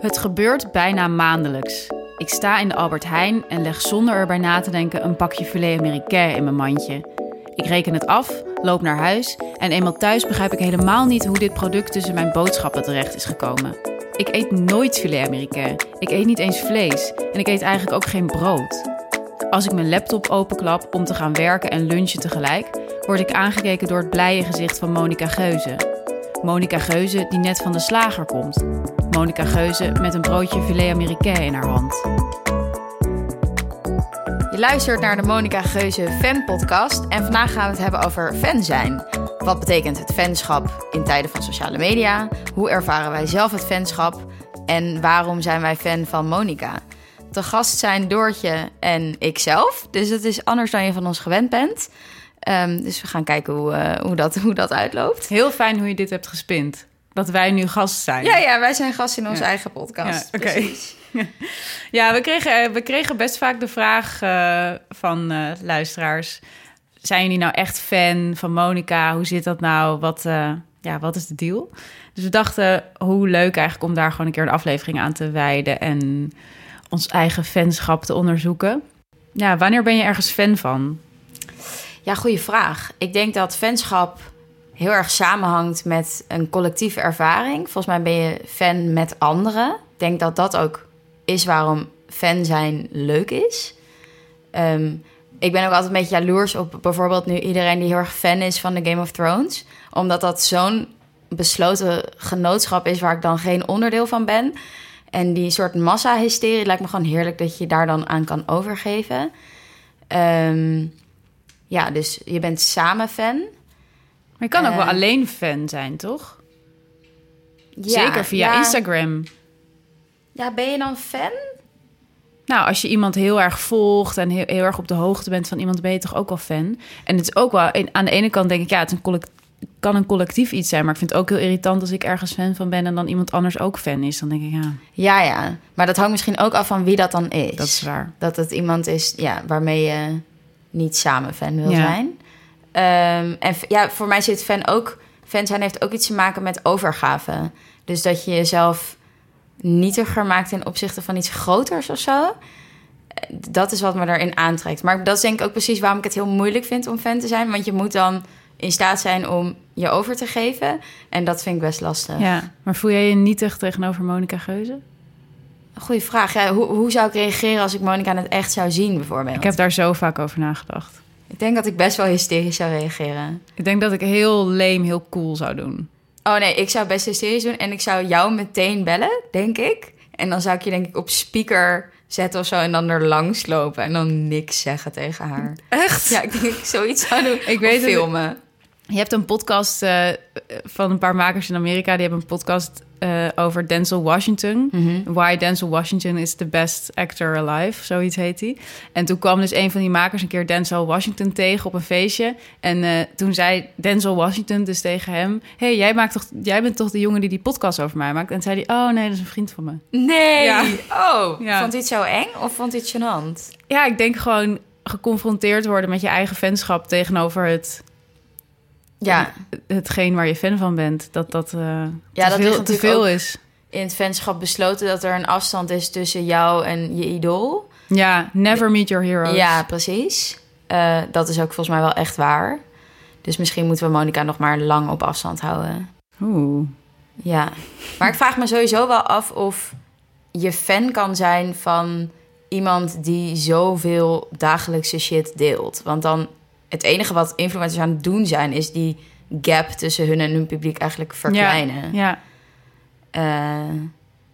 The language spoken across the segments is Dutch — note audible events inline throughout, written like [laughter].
Het gebeurt bijna maandelijks. Ik sta in de Albert Heijn en leg zonder erbij na te denken een pakje filet américain in mijn mandje. Ik reken het af, loop naar huis en eenmaal thuis begrijp ik helemaal niet hoe dit product tussen mijn boodschappen terecht is gekomen. Ik eet nooit filet américain. Ik eet niet eens vlees en ik eet eigenlijk ook geen brood. Als ik mijn laptop openklap om te gaan werken en lunchen tegelijk, word ik aangekeken door het blije gezicht van Monica Geuze. Monica Geuze die net van de slager komt. Monica Geuze met een broodje filet américain in haar hand. Je luistert naar de Monica Geuze Fan Podcast en vandaag gaan we het hebben over fan zijn. Wat betekent het fanschap in tijden van sociale media? Hoe ervaren wij zelf het fanschap? En waarom zijn wij fan van Monica? Te gast zijn Doortje en ikzelf, dus het is anders dan je van ons gewend bent. Um, dus we gaan kijken hoe, uh, hoe, dat, hoe dat uitloopt. Heel fijn hoe je dit hebt gespind. Dat wij nu gast zijn. Ja, ja wij zijn gast in onze ja. eigen podcast. Ja, oké. [laughs] ja, we kregen, we kregen best vaak de vraag uh, van uh, luisteraars... zijn jullie nou echt fan van Monica? Hoe zit dat nou? Wat, ja, wat is de deal? Dus we dachten, hoe leuk eigenlijk om daar gewoon een keer een aflevering aan te wijden... en ons eigen fanschap te onderzoeken. Ja, wanneer ben je ergens fan van? Ja, goede vraag. Ik denk dat fanschap heel erg samenhangt met een collectieve ervaring. Volgens mij ben je fan met anderen. Ik denk dat dat ook is waarom fan zijn leuk is. Um, ik ben ook altijd een beetje jaloers op bijvoorbeeld nu iedereen die heel erg fan is van de Game of Thrones. Omdat dat zo'n besloten genootschap is waar ik dan geen onderdeel van ben. En die soort massa-hysterie lijkt me gewoon heerlijk dat je daar dan aan kan overgeven. Um, ja, dus je bent samen fan. Maar je kan ook wel alleen fan zijn, toch? Ja, Zeker via ja. Instagram. Ja, ben je dan fan? Nou, als je iemand heel erg volgt en heel, heel erg op de hoogte bent van iemand, ben je toch ook wel fan. En het is ook wel, aan de ene kant denk ik, ja, het een kan een collectief iets zijn. Maar ik vind het ook heel irritant als ik ergens fan van ben en dan iemand anders ook fan is. Dan denk ik, ja. Ja, ja. Maar dat hangt misschien ook af van wie dat dan is. Dat is waar. Dat het iemand is ja, waarmee je niet samen fan wil ja. zijn. Um, en ja, voor mij zit fan ook... Fan zijn heeft ook iets te maken met overgave. Dus dat je jezelf nietiger maakt ten opzichte van iets groters of zo. Dat is wat me daarin aantrekt. Maar dat is denk ik ook precies waarom ik het heel moeilijk vind om fan te zijn. Want je moet dan in staat zijn om je over te geven. En dat vind ik best lastig. Ja, maar voel jij je nietig tegenover Monica Geuze? Goeie vraag. Ja, hoe, hoe zou ik reageren als ik Monica het echt zou zien, bijvoorbeeld? Ik heb daar zo vaak over nagedacht. Ik denk dat ik best wel hysterisch zou reageren. Ik denk dat ik heel leem, heel cool zou doen. Oh nee, ik zou best hysterisch doen. En ik zou jou meteen bellen, denk ik. En dan zou ik je denk ik op speaker zetten of zo... en dan er langs lopen en dan niks zeggen tegen haar. Echt? Ja, ik denk dat ik zoiets zou doen. [laughs] Ik weet filmen. Het, je hebt een podcast uh, van een paar makers in Amerika. Die hebben een podcast uh, over Denzel Washington. Mhm. Mm -hmm. Why Denzel Washington is the best actor alive, zoiets heet hij. En toen kwam dus een van die makers een keer Denzel Washington tegen op een feestje. En uh, toen zei Denzel Washington dus tegen hem... hey, jij, maakt toch, jij bent toch de jongen die die podcast over mij maakt? En zei hij, oh nee, dat is een vriend van me. Nee! Ja. Oh, ja. vond hij het zo eng of vond hij het gênant? Ja, ik denk gewoon geconfronteerd worden met je eigen fanschap tegenover het ja. hetgeen waar je fan van bent, dat dat, uh, ja, te, dat veel, te veel is. In het fanschap besloten dat er een afstand is tussen jou en je idool. Ja, never meet your heroes. Ja, precies. Uh, dat is ook volgens mij wel echt waar. Dus misschien moeten we Monica nog maar lang op afstand houden. Oeh. Ja, maar ik vraag me sowieso wel af of je fan kan zijn van iemand die zoveel dagelijkse shit deelt. Want dan het enige wat influencers aan het doen zijn, is die gap tussen hun en hun publiek eigenlijk verkleinen. Ja. ja. Uh,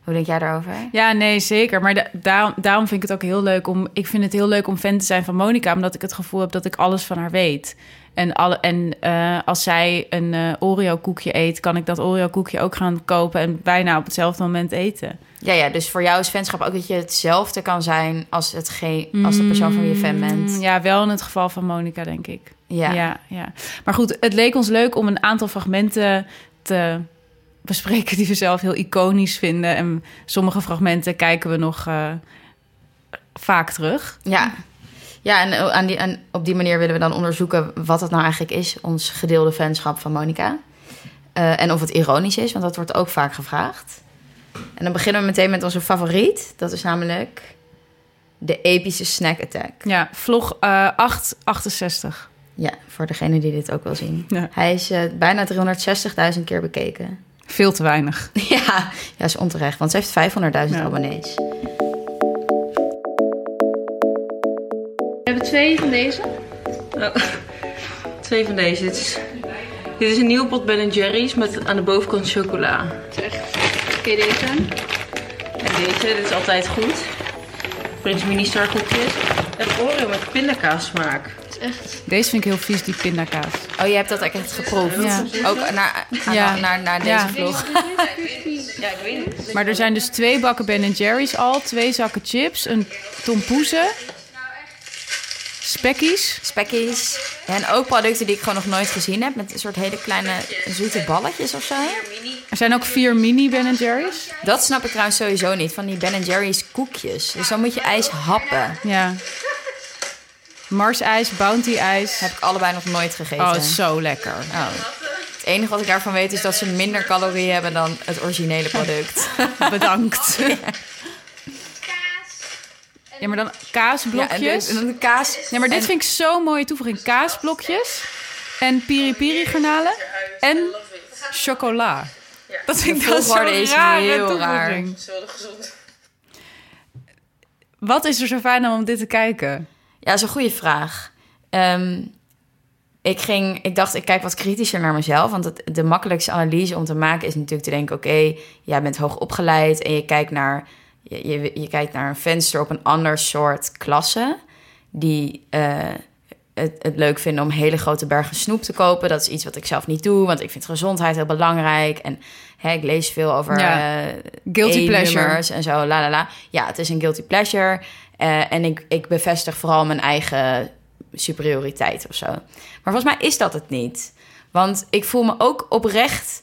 hoe denk jij daarover? Ja, nee, zeker. Maar da daarom, daarom vind ik het ook heel leuk om. Ik vind het heel leuk om fan te zijn van Monica, omdat ik het gevoel heb dat ik alles van haar weet. En, alle, en uh, als zij een uh, Oreo-koekje eet, kan ik dat Oreo-koekje ook gaan kopen en bijna op hetzelfde moment eten. Ja, ja, dus voor jou is fanschap ook dat je hetzelfde kan zijn als, hetgeen, als de persoon van wie je fan bent. Ja, wel in het geval van Monica, denk ik. Ja. ja, ja. Maar goed, het leek ons leuk om een aantal fragmenten te bespreken die we zelf heel iconisch vinden. En sommige fragmenten kijken we nog uh, vaak terug. Ja. Ja, en, aan die, en op die manier willen we dan onderzoeken wat het nou eigenlijk is, ons gedeelde fanschap van Monica. Uh, en of het ironisch is, want dat wordt ook vaak gevraagd. En dan beginnen we meteen met onze favoriet. Dat is namelijk de epische snack attack. Ja, vlog eh 868. Ja, voor degene die dit ook wil zien. Ja. Hij is eh, bijna 360.000 keer bekeken. Veel te weinig. [laughs] Ja, ja, is onterecht, want ze heeft 500.000 Ja. abonnees. We hebben twee van deze. Oh, twee van deze. Dit is, dit is een nieuwe pot Ben Jerry's met aan de bovenkant chocola. Oké, deze. En deze, dit is altijd goed. Prins Mini Star koekjes. En Oreo met pindakaas smaak. Deze vind ik heel vies, die pindakaas. Oh, je hebt dat echt geproefd? Ja. Ook naar, naar, naar deze Ja. vlog. Ja, ik weet het. Maar er zijn dus twee bakken Ben Jerry's al, twee zakken chips, een tompoezen, spekkies. Spekkies. En ook producten die ik gewoon nog nooit gezien heb. Met een soort hele kleine zoete balletjes of zo. Er zijn ook vier mini Ben Jerry's. Dat snap ik trouwens sowieso niet. Van die Ben Jerry's koekjes. Dus dan moet je ijs happen. Ja. Mars ijs, Bounty ijs. Heb ik allebei nog nooit gegeten. Oh, zo lekker. Oh. Het enige wat ik daarvan weet is dat ze minder calorieën hebben dan het originele product. [laughs] Bedankt. [laughs] Ja, maar dan Ja, en, kaasblokjes. de, en dan de kaas. Nee, maar dit en- vind ik zo'n mooie toevoeging. Kaasblokjes en piri-piri garnalen en chocola. Dat vind ik dan zo'n is rare heel raar. toevoeging. Wat is er zo fijn aan om dit te kijken? Ja, dat is een goede vraag. Ehm, ik, ging, ik dacht, ik kijk wat kritischer naar mezelf. Want het, de makkelijkste analyse om te maken is natuurlijk te denken... oké, jij bent hoog opgeleid en je kijkt, naar, je, je, je kijkt naar een venster op een ander soort klasse... die eh, het, het leuk vinden om hele grote bergen snoep te kopen. Dat is iets wat ik zelf niet doe, want ik vind gezondheid heel belangrijk. En hè, ik lees veel over Ja. eh, Guilty E-nummers pleasure. en zo, la la la. Ja, het is een guilty pleasure. Eh, en ik, ik bevestig vooral mijn eigen superioriteit of zo. Maar volgens mij is dat het niet. Want ik voel me ook oprecht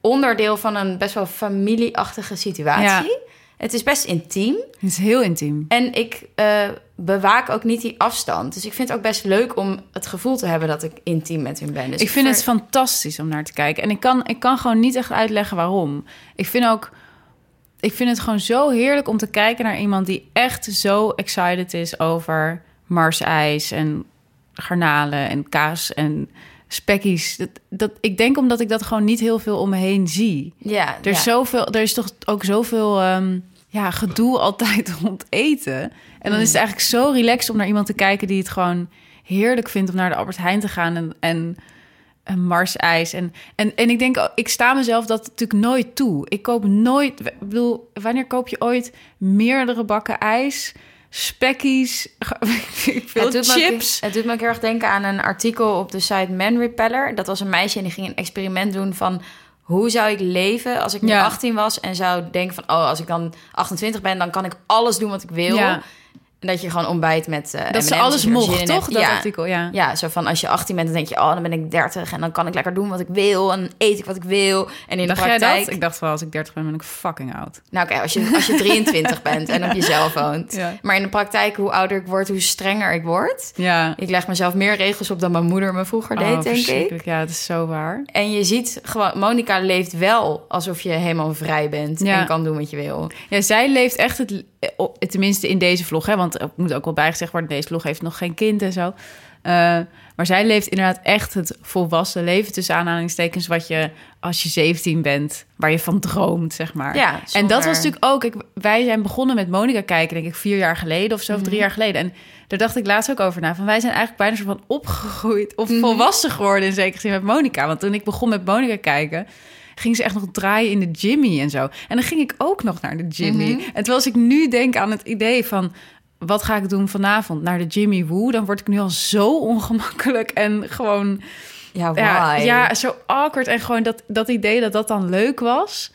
onderdeel van een best wel familieachtige situatie. Ja. Het is best intiem. Het is heel intiem. En ik eh, bewaak ook niet die afstand. Dus ik vind het ook best leuk om het gevoel te hebben dat ik intiem met hun ben. Dus ik vind ver- het fantastisch om naar te kijken. En ik kan, ik kan gewoon niet echt uitleggen waarom. Ik vind ook... Ik vind het gewoon zo heerlijk om te kijken naar iemand die echt zo excited is over marsijs en garnalen en kaas en spekkies. Dat, dat, ik denk omdat ik dat gewoon niet heel veel om me heen zie. Ja, Er is, ja. zoveel, er is toch ook zoveel ehm, ja, gedoe altijd [laughs] rond eten. En dan is het eigenlijk zo relaxed om naar iemand te kijken die het gewoon heerlijk vindt om naar de Albert Heijn te gaan en, en een marsijs. En, en, en ik denk, ik sta mezelf dat natuurlijk nooit toe. Ik koop nooit, ik bedoel, wanneer koop je ooit meerdere bakken ijs, spekkies, [laughs] veel het doet me chips? het doet me ook heel erg denken aan een artikel op de site Man Repeller. Dat was een meisje en die ging een experiment doen van... hoe zou ik leven als ik nu Ja. 18 was... en zou denken van, oh, als ik dan 28 ben... dan kan ik alles doen wat ik wil. Ja. En dat je gewoon ontbijt met eh Dat ze alles mocht, toch? Dat ja. artikel, ja. Ja, zo van als je 18 bent, dan denk je, oh, dan ben ik 30 en dan kan ik lekker doen wat ik wil en dan eet ik wat ik wil. En in Dacht de jij praktijk, dat? Ik dacht wel, als ik 30 ben, ben ik fucking oud. nou oké, als, je, als je 23 [laughs] bent en op jezelf woont. Ja. Maar in de praktijk, hoe ouder ik word, hoe strenger ik word. Ja. Ik leg mezelf meer regels op dan mijn moeder me vroeger deed, Oh, denk ik. Ja, het is zo waar. En je ziet gewoon, Monica leeft wel alsof je helemaal vrij bent Ja. en kan doen wat je wil. Ja, zij leeft echt het, tenminste in deze vlog, hè, want er moet ook wel bijgezegd worden, deze vlog heeft nog geen kind en zo. Eh, maar zij leeft inderdaad echt het volwassen leven tussen aanhalingstekens, wat je als je 17 bent, waar je van droomt, zeg maar. Ja, en dat was natuurlijk ook, ik, wij zijn begonnen met Monica kijken, denk ik, vier jaar geleden of zo, of Mhm. drie jaar geleden. En daar dacht ik laatst ook over na, van wij zijn eigenlijk bijna soort van opgegroeid of Mhm. volwassen geworden in zekere zin met Monica. Want toen ik begon met Monica kijken, ging ze echt nog draaien in de Jimmy en zo. En dan ging ik ook nog naar de Jimmy. Mhm. En terwijl als ik nu denk aan het idee van... wat ga ik doen vanavond naar de Jimmy Woo... dan word ik nu al zo ongemakkelijk en gewoon... Ja, Ja, ja, zo awkward. En gewoon dat, dat idee dat dat dan leuk was...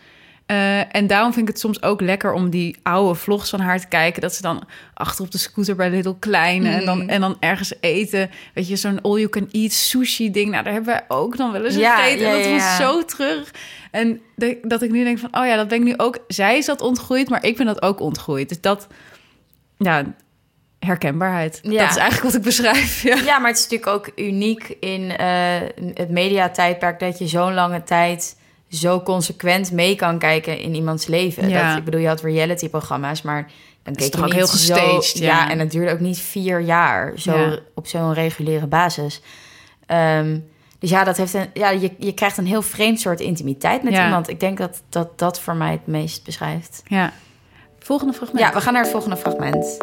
Eh, en daarom vind ik het soms ook lekker om die oude vlogs van haar te kijken. Dat ze dan achter op de scooter bij Little Kleine en, dan, en dan ergens eten. Weet je, zo'n all-you-can-eat sushi ding. Nou, daar hebben wij ook dan wel eens Ja, gegeten. ja, en dat ja, was zo terug. En de- dat ik nu denk van, oh ja, dat ben ik nu ook. Zij is dat ontgroeid, maar ik ben dat ook ontgroeid. Dus dat, ja, herkenbaarheid. Ja. Dat is eigenlijk wat ik beschrijf. Ja. Ja, maar het is natuurlijk ook uniek in eh, het mediatijdperk dat je zo'n lange tijd zo consequent mee kan kijken in iemands leven. Ja. Dat, ik bedoel, je had reality-programma's, maar dan keek je ook niet heel zo- gestaged, ja. ja. en het duurde ook niet vier jaar zo, Ja. op zo'n reguliere basis. Ehm, dus ja, dat heeft een, ja je, je krijgt een heel vreemd soort intimiteit met Ja. iemand. Ik denk dat, dat dat voor mij het meest beschrijft. Ja. Volgende fragment. Ja, we gaan naar het volgende fragment.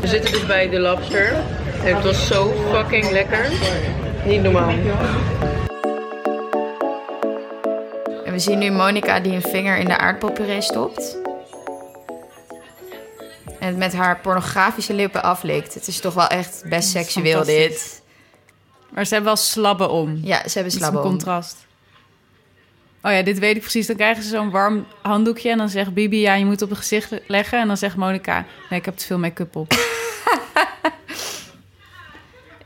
We zitten dus bij de Lobster. En het was zo fucking lekker. Niet normaal. We zien nu Monica die een vinger in de aardappelpuree stopt. En het met haar pornografische lippen aflikt. Het is toch wel echt best seksueel dit. Maar ze hebben wel slabben om. Ja, ze hebben Dat is een slabben om. contrast. Oh ja, dit weet ik precies. Dan krijgen ze zo'n warm handdoekje en dan zegt Bibi... ja, je moet op het gezicht leggen. En dan zegt Monica... nee, ik heb te veel make-up op. [laughs]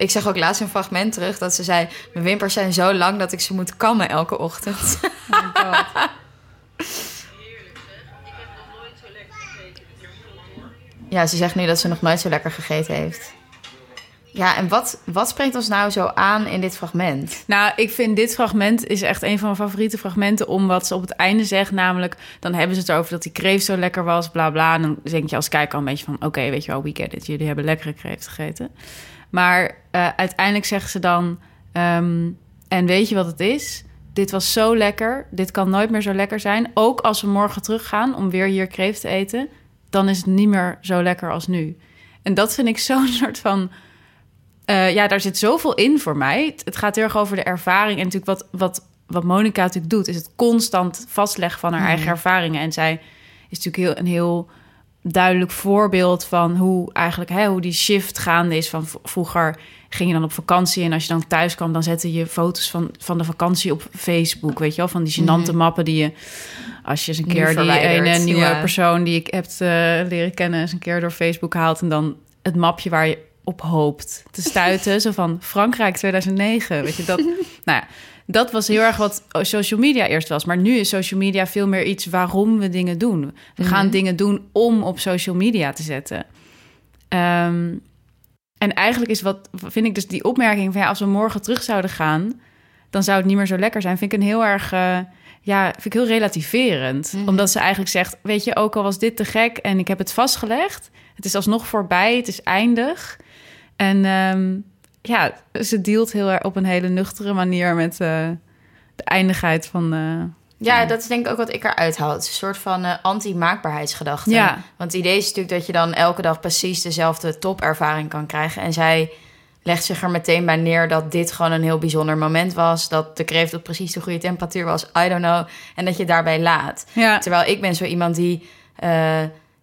Ik zag ook laatst een fragment terug dat ze zei... mijn wimpers zijn zo lang dat ik ze moet kammen elke ochtend. ja, ze zegt nu dat ze nog nooit zo lekker gegeten heeft. Ja, en wat, wat spreekt ons nou zo aan in dit fragment? Nou, ik vind dit fragment is echt een van mijn favoriete fragmenten... om wat ze op het einde zegt. Namelijk, dan hebben ze het over dat die kreeft zo lekker was, bla bla. En dan denk je als kijker al een beetje van... oké, weet je wel, we get it. Jullie hebben lekkere kreeft gegeten. Maar eh, uiteindelijk zeggen ze dan... ehm, en weet je wat het is? Dit was zo lekker. Dit kan nooit meer zo lekker zijn. Ook als we morgen teruggaan om weer hier kreeft te eten... dan is het niet meer zo lekker als nu. En dat vind ik zo'n [laughs] soort van... Eh, ja, daar zit zoveel in voor mij. Het, gaat heel erg over de ervaring. En natuurlijk wat, wat, wat Monica natuurlijk doet... is het constant vastleggen van haar eigen ervaringen. En zij is natuurlijk heel, een heel duidelijk voorbeeld van hoe eigenlijk hè, hoe die shift gaande is. Van vroeger ging je dan op vakantie en als je dan thuis kwam, dan zette je foto's van, van de vakantie op Facebook. Weet je wel, van die gênante mappen die je als je eens een keer die ene nieuwe ja. persoon die ik heb leren kennen, eens een keer door Facebook haalt en dan het mapje waar je op hoopt te stuiten. [laughs] zo van Frankrijk 2009. Weet je dat? [laughs] nou ja, dat was heel erg wat social media eerst was. Maar nu is social media veel meer iets waarom we dingen doen. We gaan dingen doen om op social media te zetten. Ehm, en eigenlijk is wat, vind ik dus die opmerking van ja, als we morgen terug zouden gaan, dan zou het niet meer zo lekker zijn. Vind ik een heel erg, eh, ja, vind ik heel relativerend. Omdat ze eigenlijk zegt, weet je, ook al was dit te gek en ik heb het vastgelegd, het is alsnog voorbij, het is eindig. En ehm, ja, ze dealt heel erg op een hele nuchtere manier met eh, de eindigheid van. eh, Ja, dat is denk ik ook wat ik eruit haal. Het is een soort van eh, anti-maakbaarheidsgedachte. Ja. Want het idee is natuurlijk dat je dan elke dag precies dezelfde topervaring kan krijgen. En zij legt zich er meteen bij neer dat dit gewoon een heel bijzonder moment was. Dat de kreeft op precies de goede temperatuur was. I don't know. En dat je daarbij laat. ja, Terwijl ik ben zo iemand die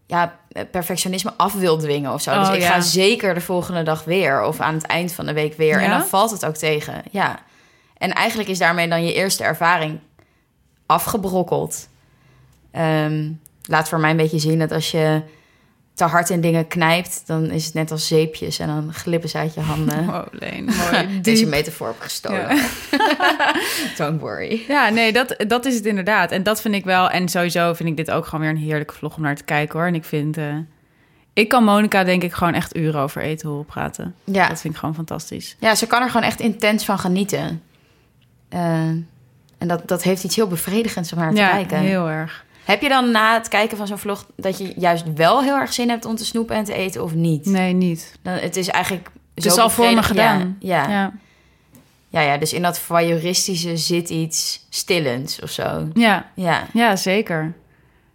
ja, perfectionisme af wil dwingen of zo. dus Oh, ik ja. ga zeker de volgende dag weer of aan het eind van de week weer. En dan valt het ook tegen. Ja. En eigenlijk is daarmee dan je eerste ervaring afgebrokkeld. Ehm, laat voor mij een beetje zien dat als je te hard in dingen knijpt, dan is het net als zeepjes en dan glippen ze uit je handen. oh, Leen, [laughs] mooi. Deze metafoor heb ik gestolen. Ja. [laughs] Don't worry. Ja, nee, dat, dat is het inderdaad. En dat vind ik wel. En sowieso vind ik dit ook gewoon weer een heerlijke vlog om naar te kijken hoor. En ik vind. eh, ik kan Monica denk ik gewoon echt uren over eten horen praten. Ja. Dat vind ik gewoon fantastisch. Ja, ze kan er gewoon echt intens van genieten. Eh, en dat, dat heeft iets heel bevredigends om naar te ja, kijken. heel erg. Heb je dan na het kijken van zo'n vlog dat je juist wel heel erg zin hebt om te snoepen en te eten of niet? Nee, niet. Dan, het is eigenlijk. Het is al voor me gedaan. Ja, ja. Ja. Ja, ja, dus in dat voyeuristische zit iets stillends of zo. Ja, Ja. ja zeker.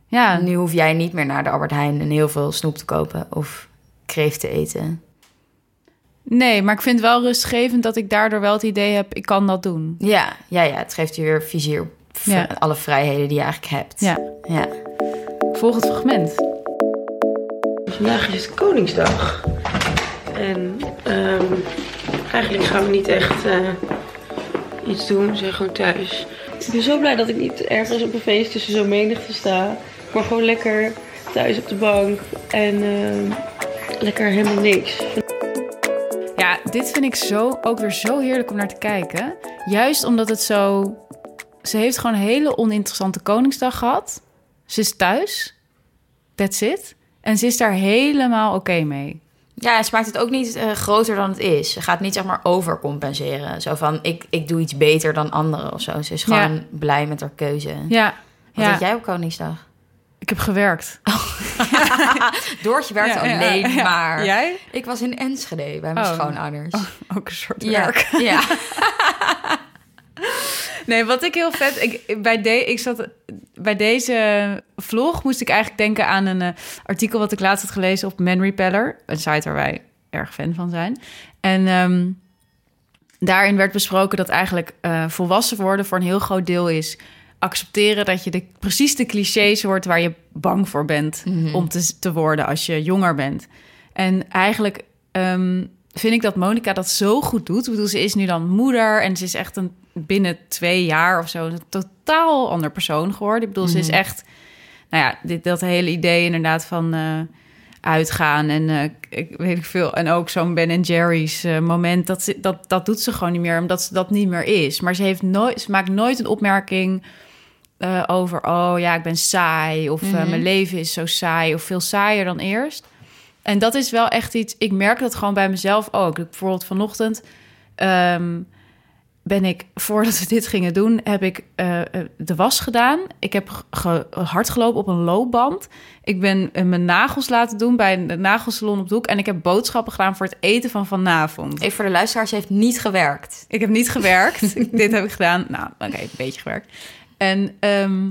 Ja, Nu hoef jij niet meer naar de Albert Heijn en heel veel snoep te kopen of kreeft te eten. nee, maar ik vind het wel rustgevend dat ik daardoor wel het idee heb, ik kan dat doen. Ja, ja, ja. Het geeft je weer vizier Ja. alle vrijheden die je eigenlijk hebt. Ja. ja. Volgend fragment. Vandaag is het Koningsdag. En ehm, eigenlijk gaan we niet echt eh, iets doen. We zijn gewoon thuis. Ik ben zo blij dat ik niet ergens op een feest tussen zo'n menigte sta. Maar gewoon lekker thuis op de bank. En ehm, lekker helemaal niks. Ja, dit vind ik zo, ook weer zo heerlijk om naar te kijken. Juist omdat het zo... Ze heeft gewoon een hele oninteressante Koningsdag gehad. Ze is thuis. That's it. En ze is daar helemaal oké mee. Ja, ze maakt het ook niet eh, groter dan het is. Ze gaat niet zeg maar overcompenseren. Zo van, ik, ik doe iets beter dan anderen of zo. Ze is gewoon blij met haar keuze. Ja. Wat ja. had jij op Koningsdag? Ik heb gewerkt. [laughs] Doortje werkte Ja, alleen maar. Jij? Ik was in Enschede bij mijn Oh. schoonouders. Ook een soort ja. werk. ja. [laughs] [laughs] Nee, wat ik heel vet... Ik, bij, de, ik zat, bij deze vlog moest ik eigenlijk denken aan een eh, artikel... wat ik laatst had gelezen op Man Repeller. Een site waar wij erg fan van zijn. En ehm, daarin werd besproken dat eigenlijk eh, volwassen worden... voor een heel groot deel is accepteren dat je de, precies de clichés hoort... waar je bang voor bent om te, te worden als je jonger bent. En eigenlijk ehm, vind ik dat Monica dat zo goed doet. Ik bedoel, ze is nu dan moeder en ze is echt een binnen twee jaar of zo een totaal ander persoon geworden. Ik bedoel, ze is echt, nou ja, dit, dat hele idee inderdaad van eh, uitgaan en eh, ik weet ik veel. En ook zo'n Ben Jerry's eh, moment, dat, ze, dat, dat doet ze gewoon niet meer, omdat ze dat niet meer is. Maar ze, heeft nooit, ze maakt nooit een opmerking over, oh ja, ik ben saai of eh, mijn leven is zo saai of veel saaier dan eerst. En dat is wel echt iets, ik merk dat gewoon bij mezelf ook. Bijvoorbeeld vanochtend ehm, ben ik, voordat we dit gingen doen, heb ik eh, eh, de was gedaan. Ik heb ge- hard gelopen op een loopband. Ik ben eh, mijn nagels laten doen bij een nagelsalon op de hoek. En ik heb boodschappen gedaan voor het eten van vanavond. Even voor de luisteraars, heeft niet gewerkt. Ik heb niet gewerkt. [laughs] Dit heb ik gedaan. Nou, oké, een beetje gewerkt. En ehm,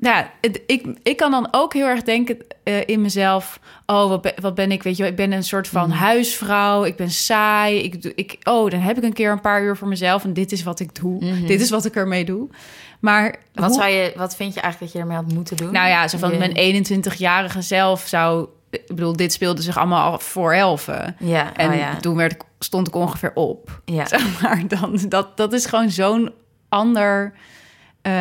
ja, het- ik, ik kan dan ook heel erg denken eh, in mezelf... oh, wat ben, wat ben ik, weet je ik ben een soort van huisvrouw. Ik ben saai. Ik, ik, oh, dan heb ik een keer een paar uur voor mezelf... en dit is wat ik doe. Dit is wat ik ermee doe. Maar Wat, hoe- zou je, wat vind je eigenlijk dat je ermee had moeten doen? nou ja, zo van Je- mijn 21-jarige zelf zou... Ik bedoel, dit speelde zich allemaal al voor elfen. Ja, En oh ja. toen werd ik, stond ik ongeveer op. Ja. [laughs] Zeg maar, dan, dat, dat is gewoon zo'n ander... eh,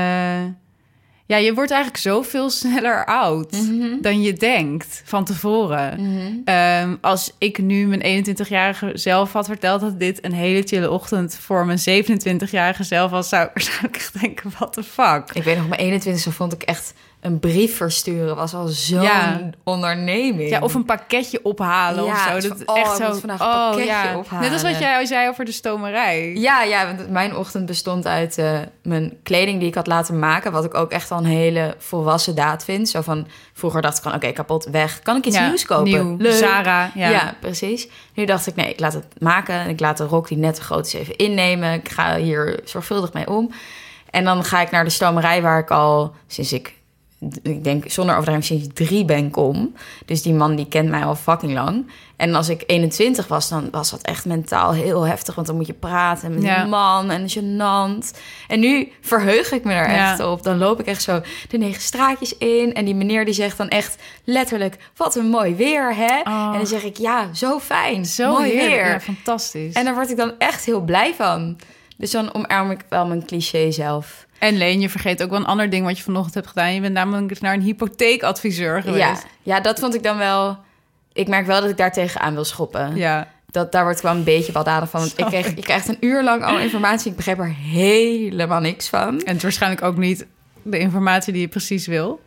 ja, je wordt eigenlijk zoveel sneller oud Mhm. dan je denkt van tevoren. Ehm, als ik nu mijn 21-jarige zelf had verteld dat dit een hele chille ochtend voor mijn 27-jarige zelf was, zou, zou ik echt denken: what the fuck? Ik weet nog, mijn 21ste vond ik echt een brief versturen. Was al zo'n Ja. onderneming. Ja, of een pakketje ophalen Ja, of zo. Dat is van, oh, echt ik zo. moet vandaag een pakketje ophalen. Net als wat jij zei over de stomerij. Ja, ja, want mijn ochtend bestond uit eh, mijn kleding die ik had laten maken. Wat ik ook echt al een hele volwassen daad vind. Zo van, vroeger dacht ik van, oké, kapot, weg. Kan ik iets Ja, nieuws kopen? Nieuw. Leuk. Zara. Ja. Ja. precies. Nu dacht ik, nee, ik laat het maken. En ik laat de rok die net te groot is even innemen. Ik ga hier zorgvuldig mee om. En dan ga ik naar de stomerij waar ik al sinds ik, ik denk zonder overdrijving sinds drie ben kom. Dus die man die kent mij al fucking lang. En als ik 21 was, dan was dat echt mentaal heel heftig. Want dan moet je praten met Ja. die man en gênant. En nu verheug ik me er Ja. echt op. Dan loop ik echt zo de negen straatjes in. En die meneer die zegt dan echt letterlijk... wat een mooi weer, hè? Oh. En dan zeg ik, ja, zo fijn. Zo mooi heerlijk. weer. Ja, fantastisch. En daar word ik dan echt heel blij van. Dus dan omarm ik wel mijn cliché zelf. En Leen, je vergeet ook wel een ander ding wat je vanochtend hebt gedaan. Je bent namelijk naar een hypotheekadviseur geweest. Ja, ja, dat vond ik dan wel... Ik merk wel dat ik daar tegenaan wil schoppen. Ja. Dat, daar word ik wel een beetje baldadig van. Want ik kreeg, ik. kreeg een uur lang al informatie. Ik begreep er helemaal niks van. En het is waarschijnlijk ook niet de informatie die je precies wil.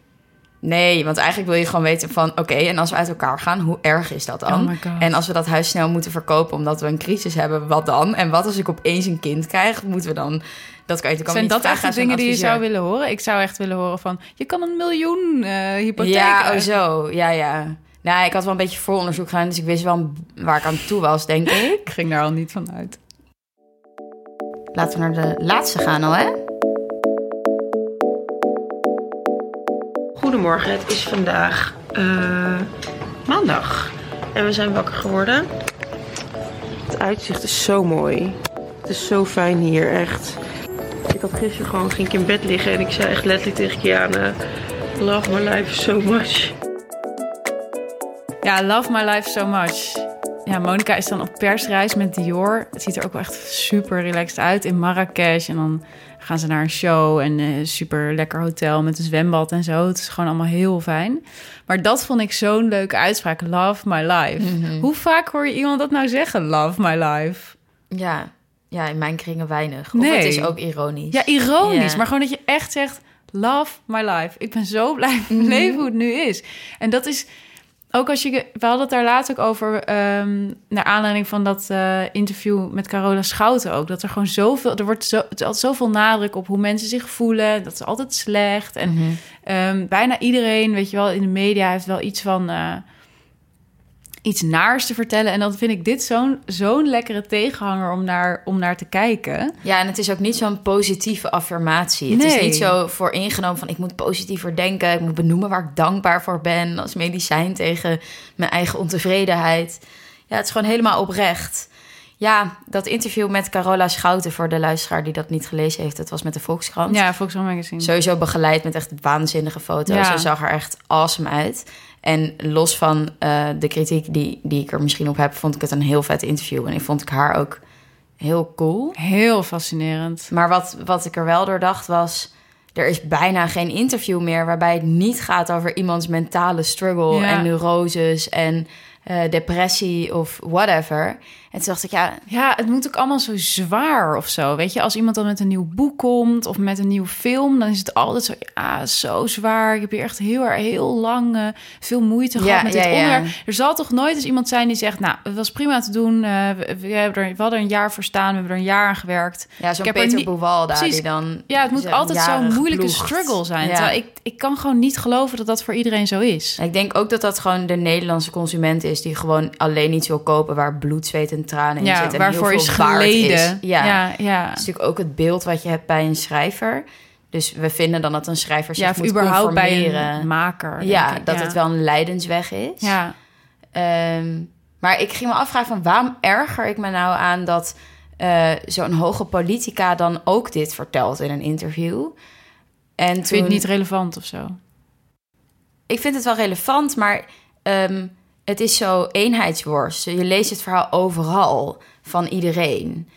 Nee, want eigenlijk wil je gewoon weten van... oké, en als we uit elkaar gaan, hoe erg is dat dan? Oh my God. En als we dat huis snel moeten verkopen omdat we een crisis hebben, wat dan? En wat als ik opeens een kind krijg? Moeten we dan... Dat kan je natuurlijk Zijn dat echt de dingen die je zou willen horen? Ik zou echt willen horen van... je kan een miljoen eh hypotheek... Ja, oh zo. Ja, ja. Nou, ik had wel een beetje vooronderzoek gedaan... dus ik wist wel waar ik aan toe was, denk [laughs] ik. Ik ging daar al niet van uit. Laten we naar de laatste gaan al, hè? Goedemorgen, het is vandaag eh, maandag. En we zijn wakker geworden. Het uitzicht is zo mooi. Het is zo fijn hier, echt. Ik had gisteren gewoon, ging ik in bed liggen en ik zei echt letterlijk tegen Kiana... Love my life so much. Ja, love my life so much. Ja, Monica is dan op persreis met Dior. Het ziet er ook wel echt super relaxed uit in Marrakesh. En dan gaan ze naar een show en een super lekker hotel met een zwembad en zo. Het is gewoon allemaal heel fijn. Maar dat vond ik zo'n leuke uitspraak. Love my life. Hoe vaak hoor je iemand dat nou zeggen? Love my life. Ja. Ja, in mijn kringen weinig. Of Nee. het is ook ironisch. Ja, ironisch. Maar gewoon dat je echt zegt... Love my life. Ik ben zo blij met mijn Mhm. leven hoe het nu is. En dat is... ook als je... We hadden het daar laatst ook over... ehm, naar aanleiding van dat eh, interview met Carola Schouten ook. Dat er gewoon zoveel... Er wordt zo, altijd zoveel nadruk op hoe mensen zich voelen. Dat is altijd slecht. En Mhm. Ehm, bijna iedereen, weet je wel, in de media heeft wel iets van eh, iets naars te vertellen. En dan vind ik dit zo'n zo'n lekkere tegenhanger om naar, om naar te kijken. Ja, en het is ook niet zo'n positieve affirmatie. Het is Nee. niet zo voor ingenomen van ik moet positiever denken. Ik moet benoemen waar ik dankbaar voor ben als medicijn tegen mijn eigen ontevredenheid. Ja, het is gewoon helemaal oprecht. Ja, dat interview met Carola Schouten voor de luisteraar die dat niet gelezen heeft. Dat was met de Volkskrant. Ja, Volkswagen Magazine. Sowieso begeleid met echt waanzinnige foto's. Ja. Ze zag er echt awesome uit. En los van eh, de kritiek die, die ik er misschien op heb, vond ik het een heel vet interview. En ik vond ik haar ook heel cool. Heel fascinerend. Maar wat, wat ik er wel door dacht was... er is bijna geen interview meer... waarbij het niet gaat over iemands mentale struggle... Ja. en neuroses en eh, depressie of whatever. En toen dacht ik, ja... Ja, het moet ook allemaal zo zwaar of zo. Weet je, als iemand dan met een nieuw boek komt of met een nieuwe film, dan is het altijd zo, ja, zo zwaar. Ik heb hier echt heel erg heel lang eh, veel moeite gehad Ja, met ja, dit ja. onderwerp. Er zal toch nooit eens iemand zijn die zegt, nou, het was prima te doen. eh, we, we hebben er, we hadden er een jaar voor staan, we hebben er een jaar aan gewerkt. Ja, zo'n er Peter Boevalda Precies. die dan... Ja, het moet altijd zo'n moeilijke struggle zijn. Ja. Terwijl ik, ik kan gewoon niet geloven dat dat voor iedereen zo is. Ik denk ook dat dat gewoon de Nederlandse consument is... die gewoon alleen iets wil kopen waar bloed, zweet en tranen in Ja, zit. En waarvoor heel is veel geleden. Is. Ja. ja, ja. Dat is natuurlijk ook het beeld wat je hebt bij een schrijver. Dus we vinden dan dat een schrijver zich Ja, of moet überhaupt bij conformeren. een maker. denk Ja, ik. dat ja. het wel een lijdensweg is. Ja, Ehm, maar ik ging me afvragen van waarom erger ik me nou aan dat eh, zo'n hoge politica dan ook dit vertelt in een interview. En vind je het toen- niet relevant of zo? ik vind het wel relevant, maar ehm, het is zo eenheidsworst. Je leest het verhaal overal van iedereen.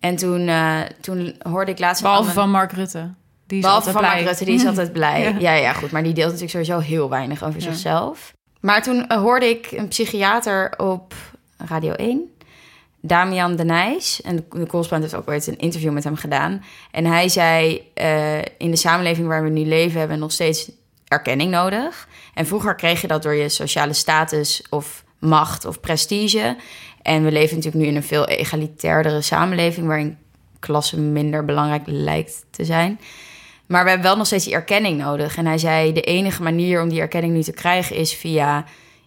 En toen, eh, toen hoorde ik laatst... Behalve van Mark Rutte. Die is Behalve van blij. Mark Rutte, die is [laughs] altijd blij. Ja. ja. Ja, goed, maar die deelt natuurlijk sowieso heel weinig over Ja. zichzelf. Maar toen eh, hoorde ik een psychiater op Radio 1, Damian de Nijs. En de de correspondent heeft ook ooit een interview met hem gedaan. En hij zei, eh, in de samenleving waar we nu leven... hebben we nog steeds erkenning nodig. En vroeger kreeg je dat door je sociale status of macht of prestige. En we leven natuurlijk nu in een veel egalitairdere samenleving... waarin klasse minder belangrijk lijkt te zijn... Maar we hebben wel nog steeds die erkenning nodig. En hij zei, de enige manier om die erkenning nu te krijgen... is via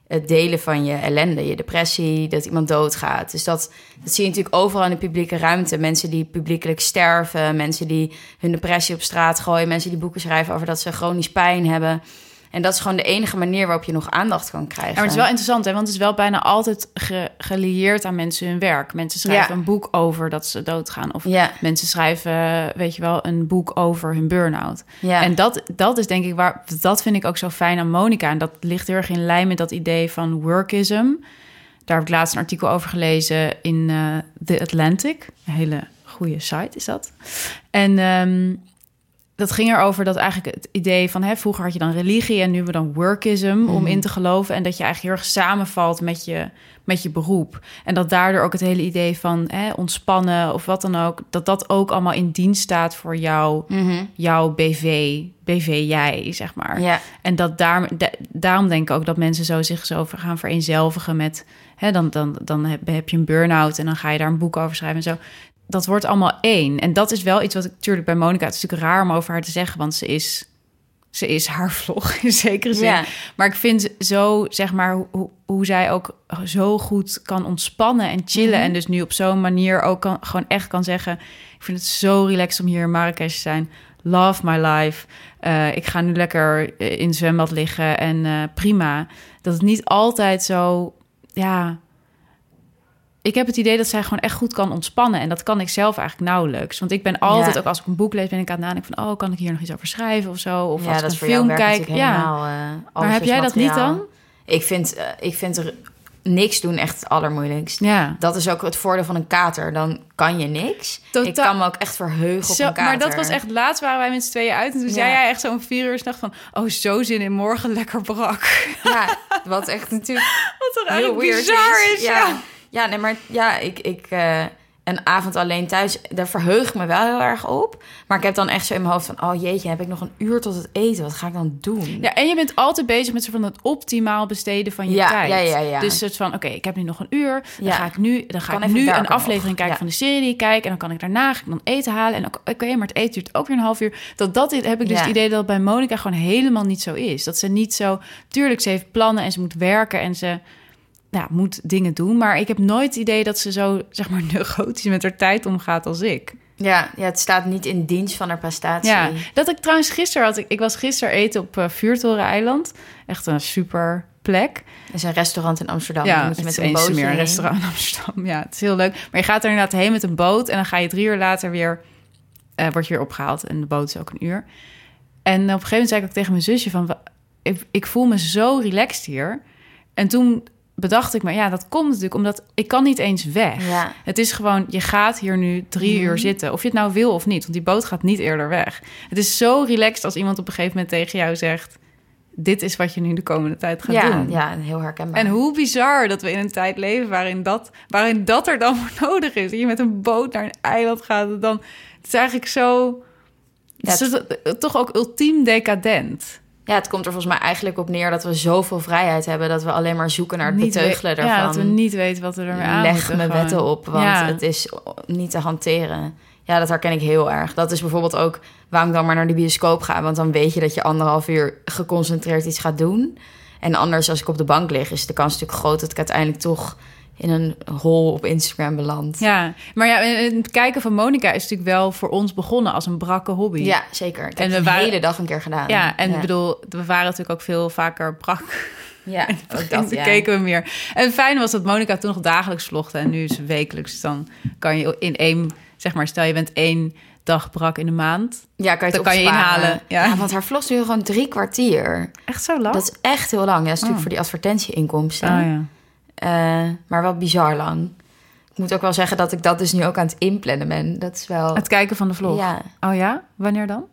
het delen van je ellende, je depressie, dat iemand doodgaat. Dus dat, dat zie je natuurlijk overal in de publieke ruimte. Mensen die publiekelijk sterven, mensen die hun depressie op straat gooien... mensen die boeken schrijven over dat ze chronisch pijn hebben... En dat is gewoon de enige manier waarop je nog aandacht kan krijgen. Ja, maar het is wel interessant, hè? want het is wel bijna altijd ge- gelieerd aan mensen hun werk. Mensen schrijven Ja. een boek over dat ze doodgaan. Of Ja, mensen schrijven, weet je wel, een boek over hun burn-out. ja. En dat, dat is denk ik waar, dat vind ik ook zo fijn aan Monica. En dat ligt heel erg in lijn met dat idee van workism. Daar heb ik laatst een artikel over gelezen in eh, The Atlantic. Een hele goede site is dat. En ehm, dat ging erover dat eigenlijk het idee van... Hè, vroeger had je dan religie en nu hebben we dan workism om in te geloven. En dat je eigenlijk heel erg samenvalt met je, met je beroep. En dat daardoor ook het hele idee van hè, ontspannen of wat dan ook... dat dat ook allemaal in dienst staat voor jou, Mhm. jouw BV, BV-jij, zeg maar. ja. En dat daar, da- daarom denk ik ook dat mensen zo zich zo gaan vereenzelvigen met... Hè, dan, dan, dan heb, heb je een burn-out en dan ga je daar een boek over schrijven en zo. Dat wordt allemaal één. En dat is wel iets wat ik natuurlijk bij Monica... Het is natuurlijk raar om over haar te zeggen, want ze is... Ze is haar vlog [laughs] in zekere zin. Ja. Maar ik vind zo, zeg maar, hoe, hoe, zij ook zo goed kan ontspannen en chillen. En dus nu op zo'n manier ook kan, gewoon echt kan zeggen... ik vind het zo relaxed om hier in Marrakesh te zijn. Love my life. Eh, ik ga nu lekker eh, in het zwembad liggen en eh, prima. Dat het niet altijd zo, ja... Ik heb het idee dat zij gewoon echt goed kan ontspannen. En dat kan ik zelf eigenlijk nauwelijks. Want ik ben altijd, Ja. ook als ik een boek lees... ben ik aan het nadenken van... oh, kan ik hier nog iets over schrijven of zo? Of ja, als ik een film werkt kijk. natuurlijk Ja, helemaal, eh, maar heb jij dat niet dan? Ik vind, eh, ik vind er niks doen echt het allermoeilijkst. Ja. Dat is ook het voordeel van een kater. Dan kan je niks. Totaal. Ik kan me ook echt verheugen op een kater. maar dat was echt laatst waren wij met z'n tweeën uit en toen Ja. zei jij echt zo om vier uur s'nachts van oh zo zin in morgen lekker brak. Ja, wat echt natuurlijk [laughs] Wat toch heel weird bizar is. Ja. ja, nee, maar ja, ik, ik, eh, een avond alleen thuis, daar verheug ik me wel heel erg op. Maar ik heb dan echt zo in mijn hoofd van... oh jeetje, heb ik nog een uur tot het eten? Wat ga ik dan doen? Ja, en je bent altijd bezig met soort van het optimaal besteden van je Ja, tijd. ja, ja, ja. Dus soort van, oké, ik heb nu nog een uur. Dan Ja. ga ik nu, dan ga Kan ik nu een aflevering nog. kijken Ja. van de serie die ik kijk. En dan kan ik daarna ik dan eten halen. En oké, maar het eten duurt ook weer een half uur. Dat, dat heb ik dus Ja. het idee dat het bij Monica gewoon helemaal niet zo is. Dat ze niet zo... Tuurlijk, ze heeft plannen en ze moet werken en ze... Ja, moet dingen doen, maar ik heb nooit het idee dat ze zo, zeg maar, [laughs] neurotisch met haar tijd omgaat als ik. Ja, ja, het staat niet in dienst van haar prestatie. Ja, dat ik trouwens gisteren had ik, ik was gisteren eten op uh, Vuurtoren-eiland. Echt een super plek. Is een restaurant in Amsterdam. Ja, Dan moet je het met een bootje meer een heen. restaurant in Amsterdam. Ja, het is heel leuk. Maar je gaat er inderdaad heen met een boot en dan ga je drie uur later weer, eh word je weer opgehaald en de boot is ook een uur. En op een gegeven moment zei ik ook tegen mijn zusje van, ik, ik voel me zo relaxed hier. En toen bedacht ik me, ja, dat komt natuurlijk omdat ik kan niet eens weg. Ja. Het is gewoon, je gaat hier nu drie Mhm. uur zitten. Of je het nou wil of niet. Want die boot gaat niet eerder weg. Het is zo relaxed als iemand op een gegeven moment tegen jou zegt... dit is wat je nu de komende tijd gaat Ja, doen. ja, heel herkenbaar. En hoe bizar dat we in een tijd leven waarin dat, waarin dat er dan [laughs] voor nodig is. Dat je met een boot naar een eiland gaat. Dan, het is eigenlijk zo... Het is toch ook ultiem decadent. Ja, het komt er volgens mij eigenlijk op neer dat we zoveel vrijheid hebben... dat we alleen maar zoeken naar het Niet beteugelen daarvan. Ja, dat we niet weten wat we ermee aan Leg me gewoon. wetten op, want Ja. het is niet te hanteren. Ja, dat herken ik heel erg. Dat is bijvoorbeeld ook waarom ik dan maar naar de bioscoop ga. Want dan weet je dat je anderhalf uur geconcentreerd iets gaat doen. En anders, als ik op de bank lig, is de kans natuurlijk groot... dat ik uiteindelijk toch in een hol op Instagram beland. Ja, maar ja, het kijken van Monica is natuurlijk wel voor ons begonnen als een brakke hobby. Ja, zeker. Ik En we de waren- hele dag een keer gedaan. Ja, en ik bedoel, we waren natuurlijk ook veel vaker brak. Ja, [laughs] ook Dat [laughs] ja. keken we meer. En het fijne was dat Monica toen nog dagelijks vlogde en nu is het wekelijks. Dus dan kan je in één, zeg maar, stel je bent één dag brak in de maand. Ja, kan je het Dan kan je inhalen, ja. want haar vlogs duren gewoon drie kwartier. Echt zo lang? Dat is echt heel lang. Ja, dat is natuurlijk Oh. voor die advertentieinkomsten. Oh ja. Eh, maar wel bizar lang. Ik moet ook wel zeggen dat ik dat dus nu ook aan het inplannen ben. Dat is wel... Het kijken van de vlog. Ja. Oh ja? Wanneer dan?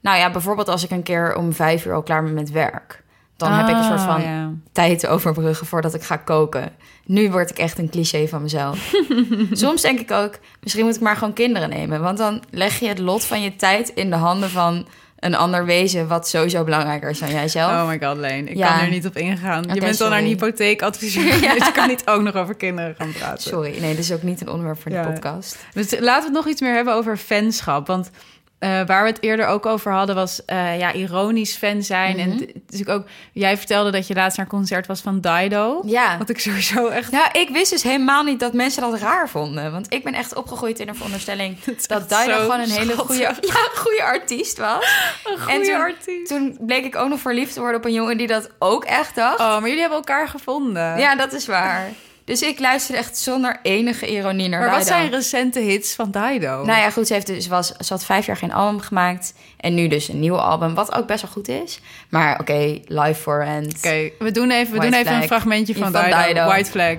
Nou ja, bijvoorbeeld als ik een keer om vijf uur al klaar ben met werk. Dan heb ik een soort Oh, van ja. tijd te overbruggen voordat ik ga koken. Nu word ik echt een cliché van mezelf. [laughs] Soms denk ik ook, misschien moet ik maar gewoon kinderen nemen. Want dan leg je het lot van je tijd in de handen van een ander wezen... wat sowieso belangrijker is dan jijzelf. Oh my god, Leen. Ik Ja. kan er niet op ingaan. je bent dan naar een hypotheekadviseur. [laughs] Ja. Dus je kan niet ook nog over kinderen gaan praten. Sorry, nee, dit is ook niet een onderwerp voor de podcast. Dus laten we het nog iets meer hebben over fanschap. Want eh, waar we het eerder ook over hadden, was eh, ja, ironisch fan zijn. En Mhm. natuurlijk ook, jij vertelde dat je laatst naar een concert was van Dido. Ja. Wat ik sowieso echt. Ja, ik wist dus helemaal niet dat mensen dat raar vonden. Want ik ben echt opgegroeid in de veronderstelling [laughs] dat echt Dido gewoon een hele goede, [laughs] ja, goede artiest was. [laughs] Een en goede toen, artiest. toen bleek ik ook nog verliefd te worden op een jongen die dat ook echt dacht. Oh, maar jullie hebben elkaar gevonden. Ja, dat is waar. Dus ik luisterde echt zonder enige ironie naar maar wat Dido. zijn recente hits van Dido? Nou ja, goed, ze, heeft dus was, ze had vijf jaar geen album gemaakt. En nu dus een nieuw album, wat ook best wel goed is. Maar oké, Live for Rent. Oké, we doen even, we doen even een fragmentje van, Van Dido. Dido. White Flag.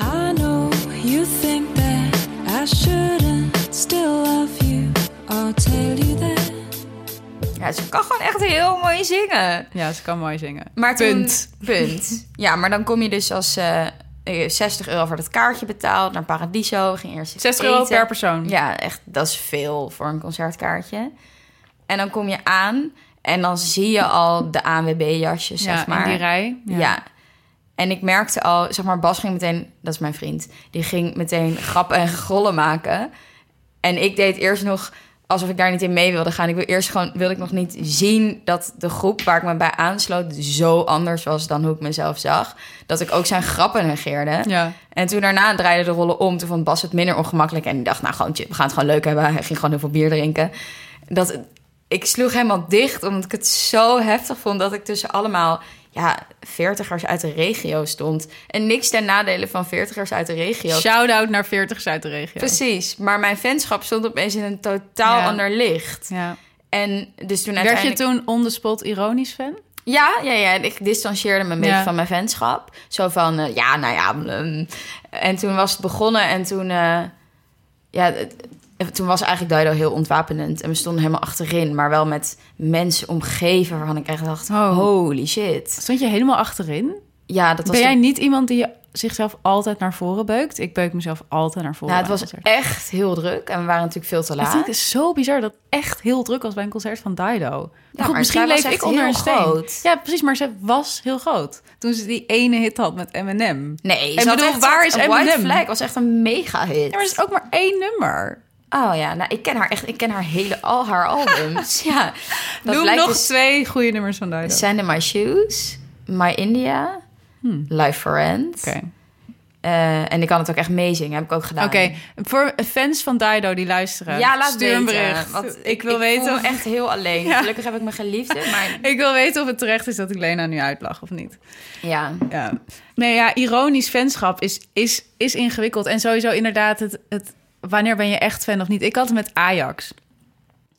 I know you think that I shouldn't still love you. I'll tell you that. Ja, ze kan gewoon echt heel mooi zingen. Ja, ze kan mooi zingen. Maar toen- Punt. Punt. Ja, maar dan kom je dus als eh, 60 euro voor dat kaartje betaald naar Paradiso. Ging eerst 60 euro per persoon. Ja, echt, dat is veel voor een concertkaartje. En dan kom je aan en dan zie je al de ANWB-jasjes, Ja, zeg maar. in die rij. Ja. En ik merkte al, zeg maar, Bas ging meteen, dat is mijn vriend, die ging meteen grappen en [laughs] grollen maken. En ik deed eerst nog alsof ik daar niet in mee wilde gaan. Ik wil eerst gewoon, wilde ik nog niet zien dat de groep waar ik me bij aansloot zo anders was dan hoe ik mezelf zag. Dat ik ook zijn grappen negeerde. Ja. En toen daarna draaide de rollen om. Toen vond Bas het minder ongemakkelijk. En die dacht, nou, gewoon, we gaan het gewoon leuk hebben. Hij ging gewoon heel veel bier drinken. Dat, ik sloeg helemaal dicht, omdat ik het zo heftig vond... dat ik tussen allemaal ja, veertigers uit de regio stond. En niks ten nadele van veertigers uit de regio. Shout-out naar 40 uit de regio. Precies, maar mijn fanschap stond opeens in een totaal Ja. ander licht. Ja. En dus toen Werd je uiteindelijk... toen on the spot ironisch fan? Ja, ja, ja. Ik distancieerde me een beetje van mijn fanschap. Zo van, eh, ja, nou ja. mm. En toen was het begonnen en toen... eh, ja, toen was eigenlijk Dido heel ontwapenend. En we stonden helemaal achterin. Maar wel met mensen omgeven waarvan ik echt dacht... Oh. Holy shit. Stond je helemaal achterin? Ja, dat was Ben jij niet iemand die zichzelf altijd naar voren beukt? Ik beuk mezelf altijd naar voren. Nou, het was echt heel druk en we waren natuurlijk veel te laat. het zo bizar dat echt heel druk was bij een concert van Dido. Maar goed, misschien leef ik onder een steen. groot. Ja, precies, maar ze was heel groot. Toen ze die ene hit had met Eminem. Nee, En ze had bedoel, echt- waar is een White Eminem? Flag was echt een mega hit. Ja, maar het is ook maar één nummer. Oh ja, nou ik ken haar echt, ik ken haar hele al haar [laughs] albums. ja, dat Noem nog dus- twee goede nummers van Dido. Sand in My Shoes, My India, Life for Rent. Hmm. Oké. Eh, en ik kan het ook echt meezingen, heb ik ook gedaan. Oké, voor fans van Dido die luisteren, Ja, laat stuur een bericht. Want ik wil ik weten voel of, echt heel alleen. Ja. Gelukkig heb ik mijn geliefde, maar [laughs] ik wil weten of het terecht is dat ik Lena nu uitlag of niet. ja. Ja. Nee, ja, ironisch fanschap is, is, is ingewikkeld. En sowieso inderdaad het, het... Wanneer ben je echt fan of niet? Ik had het met Ajax.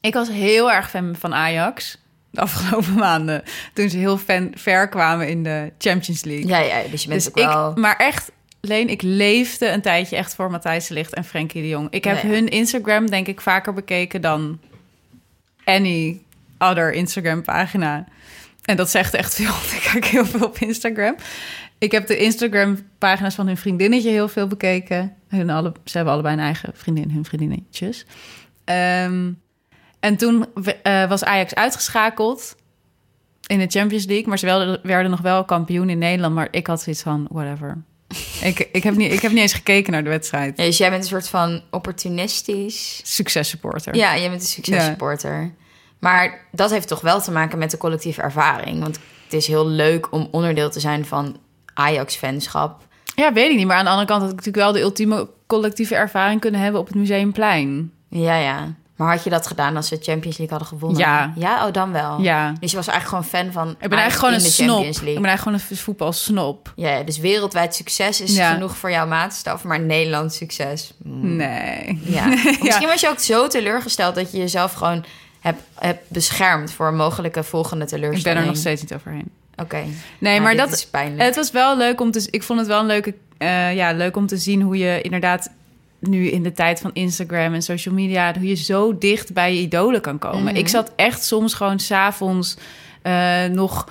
Ik was heel erg fan van Ajax de afgelopen [laughs] maanden. Toen ze heel fan, ver kwamen in de Champions League. Ja, ja, dus je bent dus ook wel... ik, maar echt, Leen, ik leefde een tijdje echt voor Matthijs de Ligt en Frenkie de Jong. Ik heb Nee. hun Instagram denk ik vaker bekeken dan any other Instagram pagina. En dat zegt echt veel, [laughs] want ik kijk heel veel op Instagram. Ik heb de Instagram pagina's van hun vriendinnetje heel veel bekeken. Hun alle, ze hebben allebei een eigen vriendin, hun vriendinnetjes. Ehm, en toen eh, was Ajax uitgeschakeld in de Champions League. Maar ze werden, werden nog wel kampioen in Nederland. Maar ik had zoiets van, whatever. [laughs] ik, ik, heb niet, ik heb niet eens gekeken naar de wedstrijd. Ja, dus jij bent een soort van opportunistisch... Successupporter. Ja, jij bent een successupporter. Maar dat heeft toch wel te maken met de collectieve ervaring. Want het is heel leuk om onderdeel te zijn van Ajax-fanschap. Ja, weet ik niet. Maar aan de andere kant had ik natuurlijk wel de ultieme collectieve ervaring kunnen hebben op het Museumplein. Ja, ja. Maar had je dat gedaan als ze Champions League hadden gewonnen? Ja. Ja, oh dan wel. Ja. Dus je was eigenlijk gewoon fan van Ik ben eigenlijk gewoon een snop. Ik ben eigenlijk gewoon een voetbalsnop. Ja, ja, dus wereldwijd succes is Ja. genoeg voor jouw maatstaf, maar Nederlands succes. mm, Nee. [laughs] Ja. Misschien was je ook zo teleurgesteld dat je jezelf gewoon hebt, hebt beschermd voor een mogelijke volgende Ik teleurstelling. ben er nog steeds niet overheen. Oké. Nee, maar, dit dat is pijnlijk. Het was wel leuk om te. Ik vond het wel een leuke. eh, ja, leuk om te zien hoe je inderdaad nu in de tijd van Instagram en social media, hoe je zo dicht bij je idolen kan komen. Mhm. Ik zat echt soms gewoon s'avonds eh nog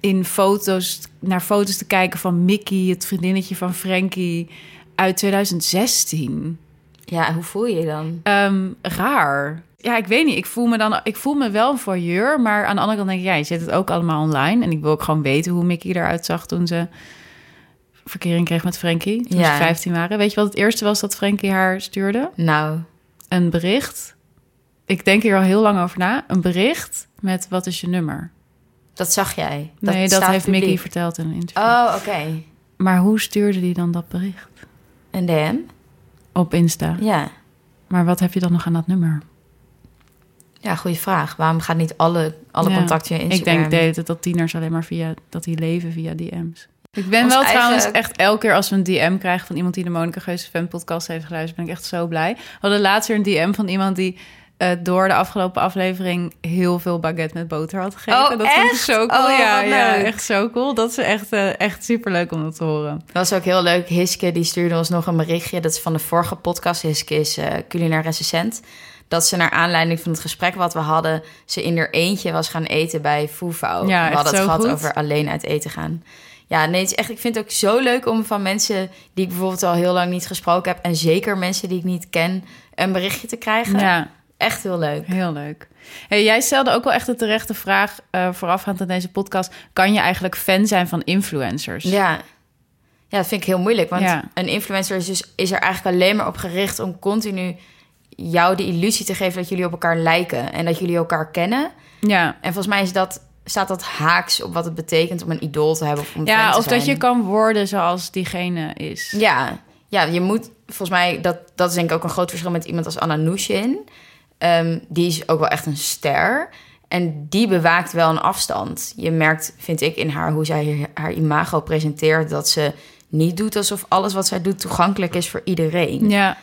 in foto's naar foto's te kijken van Mickey, het vriendinnetje van Frankie uit 2016. Ja, hoe voel je je dan? Ehm, raar. Ja, ik weet niet. Ik voel me dan, ik voel me wel een voyeur, maar aan de andere kant denk ik, ja, je zet het ook allemaal online en ik wil ook gewoon weten hoe Mickey eruit zag toen ze verkering kreeg met Frankie toen Ja. ze 15 waren. Weet je wat het eerste was dat Frankie haar stuurde? Nou, Een bericht. Ik denk hier al heel lang over na. Een bericht met wat is je nummer? dat zag jij. nee, dat heeft publiek. Mickey verteld in een interview. Oh, oké. Maar hoe stuurde hij dan dat bericht? Een DM? Op Insta. Ja. Maar wat heb je dan nog aan dat nummer? Ja, goede vraag. Waarom gaat niet alle, alle Ja. contacten via Ik denk de hele tijd dat tieners alleen maar via dat die leven via DM's. Ik ben Ons wel eigen- trouwens echt elke keer als we een DM krijgen van iemand die de Monica Geuze fan podcast heeft geluisterd, ben ik echt zo blij. We hadden laatst weer een DM van iemand die eh, door de afgelopen aflevering heel veel baguette met boter had gegeten. Oh, dat vond ik echt? zo cool. Oh, ja, ja, echt zo cool. Dat is echt, eh, echt super leuk om dat te horen. Dat was ook heel leuk. Hiske die stuurde ons nog een berichtje. Dat is van de vorige podcast. Hiske is eh culinair recensent. Dat ze naar aanleiding van het gesprek wat we hadden... ze in haar eentje was gaan eten bij Foefouw. Ja, we hadden het gehad goed. over alleen uit eten gaan. Ja, nee, het is echt, ik vind het ook zo leuk om van mensen... die ik bijvoorbeeld al heel lang niet gesproken heb... en zeker mensen die ik niet ken, een berichtje te krijgen. Ja, Echt heel leuk. heel leuk. Hey, jij stelde ook wel echt de terechte vraag eh, voorafgaand aan deze podcast. Kan je eigenlijk fan zijn van influencers? Ja. ja, dat vind ik heel moeilijk. Want Ja. een influencer is, dus, is er eigenlijk alleen maar op gericht om continu jou de illusie te geven dat jullie op elkaar lijken en dat jullie elkaar kennen. ja. En volgens mij is dat, staat dat haaks op wat het betekent om een idool te hebben of om fan Ja, of dat je kan worden zoals diegene is. Ja, ja, je moet volgens mij, dat, dat is denk ik ook een groot verschil met iemand als Anna Nushin. Ehm, die is ook wel echt een ster. En die bewaakt wel een afstand. Je merkt, vind ik, in haar hoe zij haar imago presenteert... dat ze niet doet alsof alles wat zij doet toegankelijk is voor iedereen. Ja.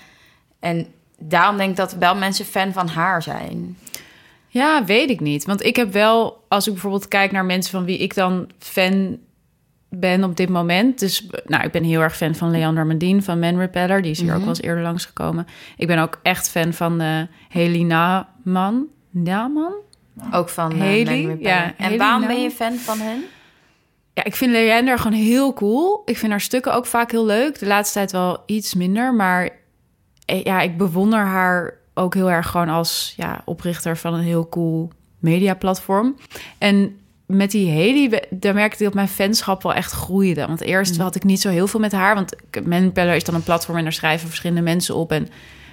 En daarom denk ik dat wel mensen fan van haar zijn. ja, weet ik niet. Want ik heb wel, als ik bijvoorbeeld kijk naar mensen van wie ik dan fan ben op dit moment. Dus nou, ik ben heel erg fan van Leander Medin van Man Repeller. Die is hier ook wel eens eerder langsgekomen. Ik ben ook echt fan van eh Haley Naman. Naman? Ook van uh, Haley, Man Repeller. ja, En Haley waarom nou? ben je fan van hen? ja, ik vind Leander gewoon heel cool. Ik vind haar stukken ook vaak heel leuk. De laatste tijd wel iets minder, maar eh, ja, ik bewonder haar ook heel erg gewoon als ja, oprichter van een heel cool mediaplatform. En met die Haley, daar merkte ik dat mijn fanschap wel echt groeide. Want eerst had ik niet zo heel veel met haar. Want Manpeller is dan een platform en daar schrijven verschillende mensen op. En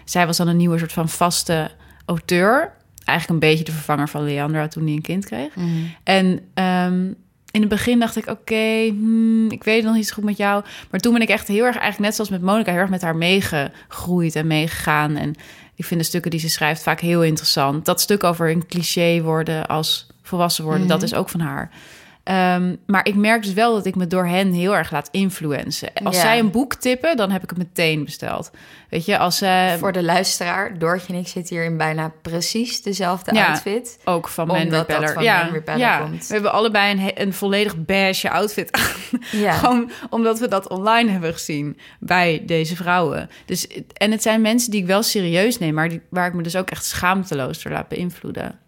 zij was dan een nieuwe soort van vaste auteur. Eigenlijk een beetje de vervanger van Leandra toen hij een kind kreeg. En ehm, in het begin dacht ik, oké, hmm, ik weet nog niet zo goed met jou. Maar toen ben ik echt heel erg, eigenlijk net zoals met Monica, heel erg met haar meegegroeid en meegegaan. En ik vind de stukken die ze schrijft vaak heel interessant. Dat stuk over een cliché worden als volwassen worden, dat is ook van haar. Ehm, maar ik merk dus wel dat ik me door hen heel erg laat influencen. Als Ja. zij een boek tippen, dan heb ik het meteen besteld. Weet je, als ze Voor de luisteraar, Doortje en ik zitten hier in bijna precies dezelfde Ja. outfit. ook van Man dat Repeller. van ja, Man Repeller ja. komt. we hebben allebei een, een volledig beige outfit aan. [laughs] Gewoon omdat we dat online hebben gezien bij deze vrouwen. Dus, en het zijn mensen die ik wel serieus neem, maar die, waar ik me dus ook echt schaamteloos door laat beïnvloeden.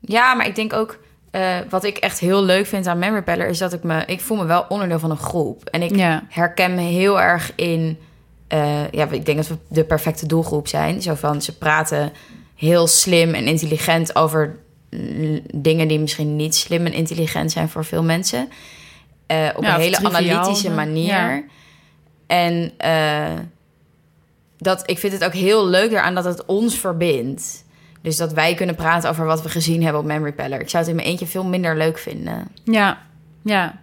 Ja, maar ik denk ook... eh, wat ik echt heel leuk vind aan Man Repeller... is dat ik me... Ik voel me wel onderdeel van een groep. En ik Ja. herken me heel erg in... eh, ja, ik denk dat we de perfecte doelgroep zijn. Zo van, ze praten heel slim en intelligent over dingen die misschien niet slim en intelligent zijn voor veel mensen. Eh, op Ja, een hele analytische manier. Ja. En dat, ik vind het ook heel leuk eraan dat het ons verbindt. Dus dat wij kunnen praten over wat we gezien hebben op Memory Peller. Ik zou het in mijn eentje veel minder leuk vinden. Ja, ja.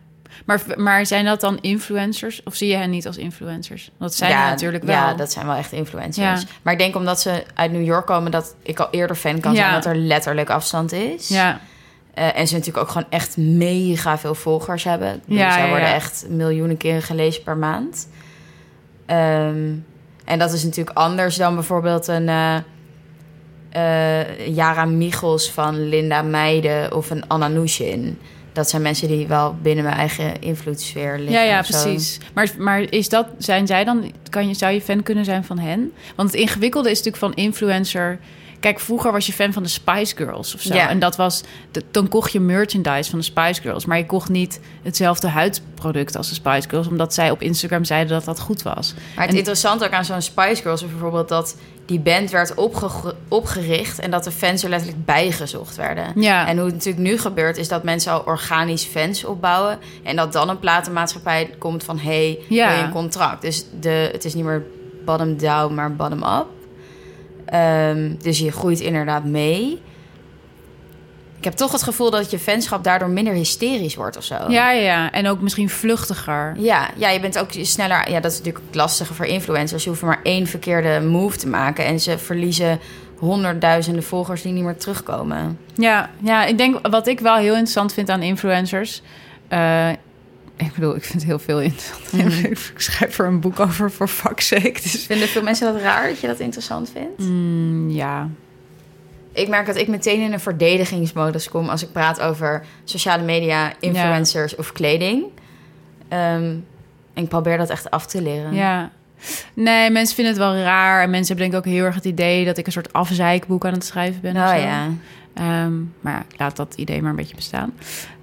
Maar, maar zijn dat dan influencers? Of zie je hen niet als influencers? Dat zijn ja, natuurlijk wel. Ja, dat zijn wel echt influencers. Ja. Maar ik denk omdat ze uit New York komen... dat ik al eerder fan kan zijn Ja. dat er letterlijk afstand is. Ja, Eh, en ze natuurlijk ook gewoon echt mega veel volgers hebben. Bedoel, Ja, zij worden echt miljoenen keren gelezen per maand. Ehm, en dat is natuurlijk anders dan bijvoorbeeld een... eh eh, Yara Michels van Linda Meijden of een Anna Nushin. Dat zijn mensen die wel binnen mijn eigen invloedssfeer liggen. ja, ja precies. Maar, maar is dat, zijn zij dan, kan je, zou je fan kunnen zijn van hen? Want het ingewikkelde is natuurlijk van influencer. Kijk, vroeger was je fan van de Spice Girls of zo. Ja. En dat was, de- dan kocht je merchandise van de Spice Girls. Maar je kocht niet hetzelfde huidproduct als de Spice Girls. Omdat zij op Instagram zeiden dat dat goed was. Maar het En- interessante ook aan zo'n Spice Girls is bijvoorbeeld dat die band werd opge- opgericht en dat de fans er letterlijk bijgezocht werden. Ja. En hoe het natuurlijk nu gebeurt is dat mensen al organisch fans opbouwen en dat dan een platenmaatschappij komt van hey, Ja. wil je een contract? Dus de, het is niet meer bottom down, maar bottom up. Ehm, dus je groeit inderdaad mee. Ik heb toch het gevoel dat je fanschap daardoor minder hysterisch wordt of zo. Ja, ja. En ook misschien vluchtiger. Ja, ja, je bent ook sneller. Ja, dat is natuurlijk het lastige voor influencers. Je hoeft maar één verkeerde move te maken en ze verliezen honderdduizenden volgers die niet meer terugkomen. Ja, ja, ik denk wat ik wel heel interessant vind aan influencers. eh, ik bedoel, ik vind heel veel interessant. Mhm. [laughs] ik schrijf er een boek over voor fuck's sake. Dus, [laughs] Vinden veel mensen dat raar dat je dat interessant vindt? mm, ja. Ik merk dat ik meteen in een verdedigingsmodus kom als ik praat over sociale media, influencers of kleding. Ehm, en ik probeer dat echt af te leren. ja. Nee, mensen vinden het wel raar. En mensen hebben denk ik ook heel erg het idee dat ik een soort afzeikboek aan het schrijven ben. of zo. ja, Ehm, maar ja, laat dat idee maar een beetje bestaan.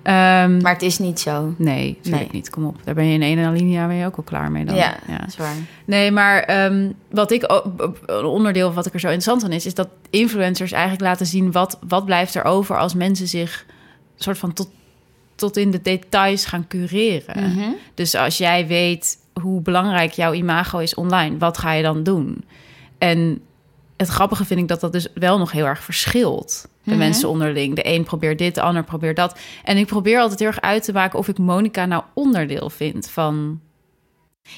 Ehm, maar het is niet zo. nee, natuurlijk Nee. niet. Kom op. Daar ben je in één alinea ben je ook al klaar mee dan. Ja, dat is waar. Nee, maar ehm, wat ik een onderdeel wat ik er zo interessant aan is, is dat influencers eigenlijk laten zien wat, wat blijft er over als mensen zich soort van tot, tot in de details gaan cureren. Mhm. Dus als jij weet hoe belangrijk jouw imago is online, wat ga je dan doen? En het grappige vind ik dat dat dus wel nog heel erg verschilt. De Mhm. mensen onderling. De een probeert dit, de ander probeert dat. En ik probeer altijd heel erg uit te maken of ik Monica nou onderdeel vind van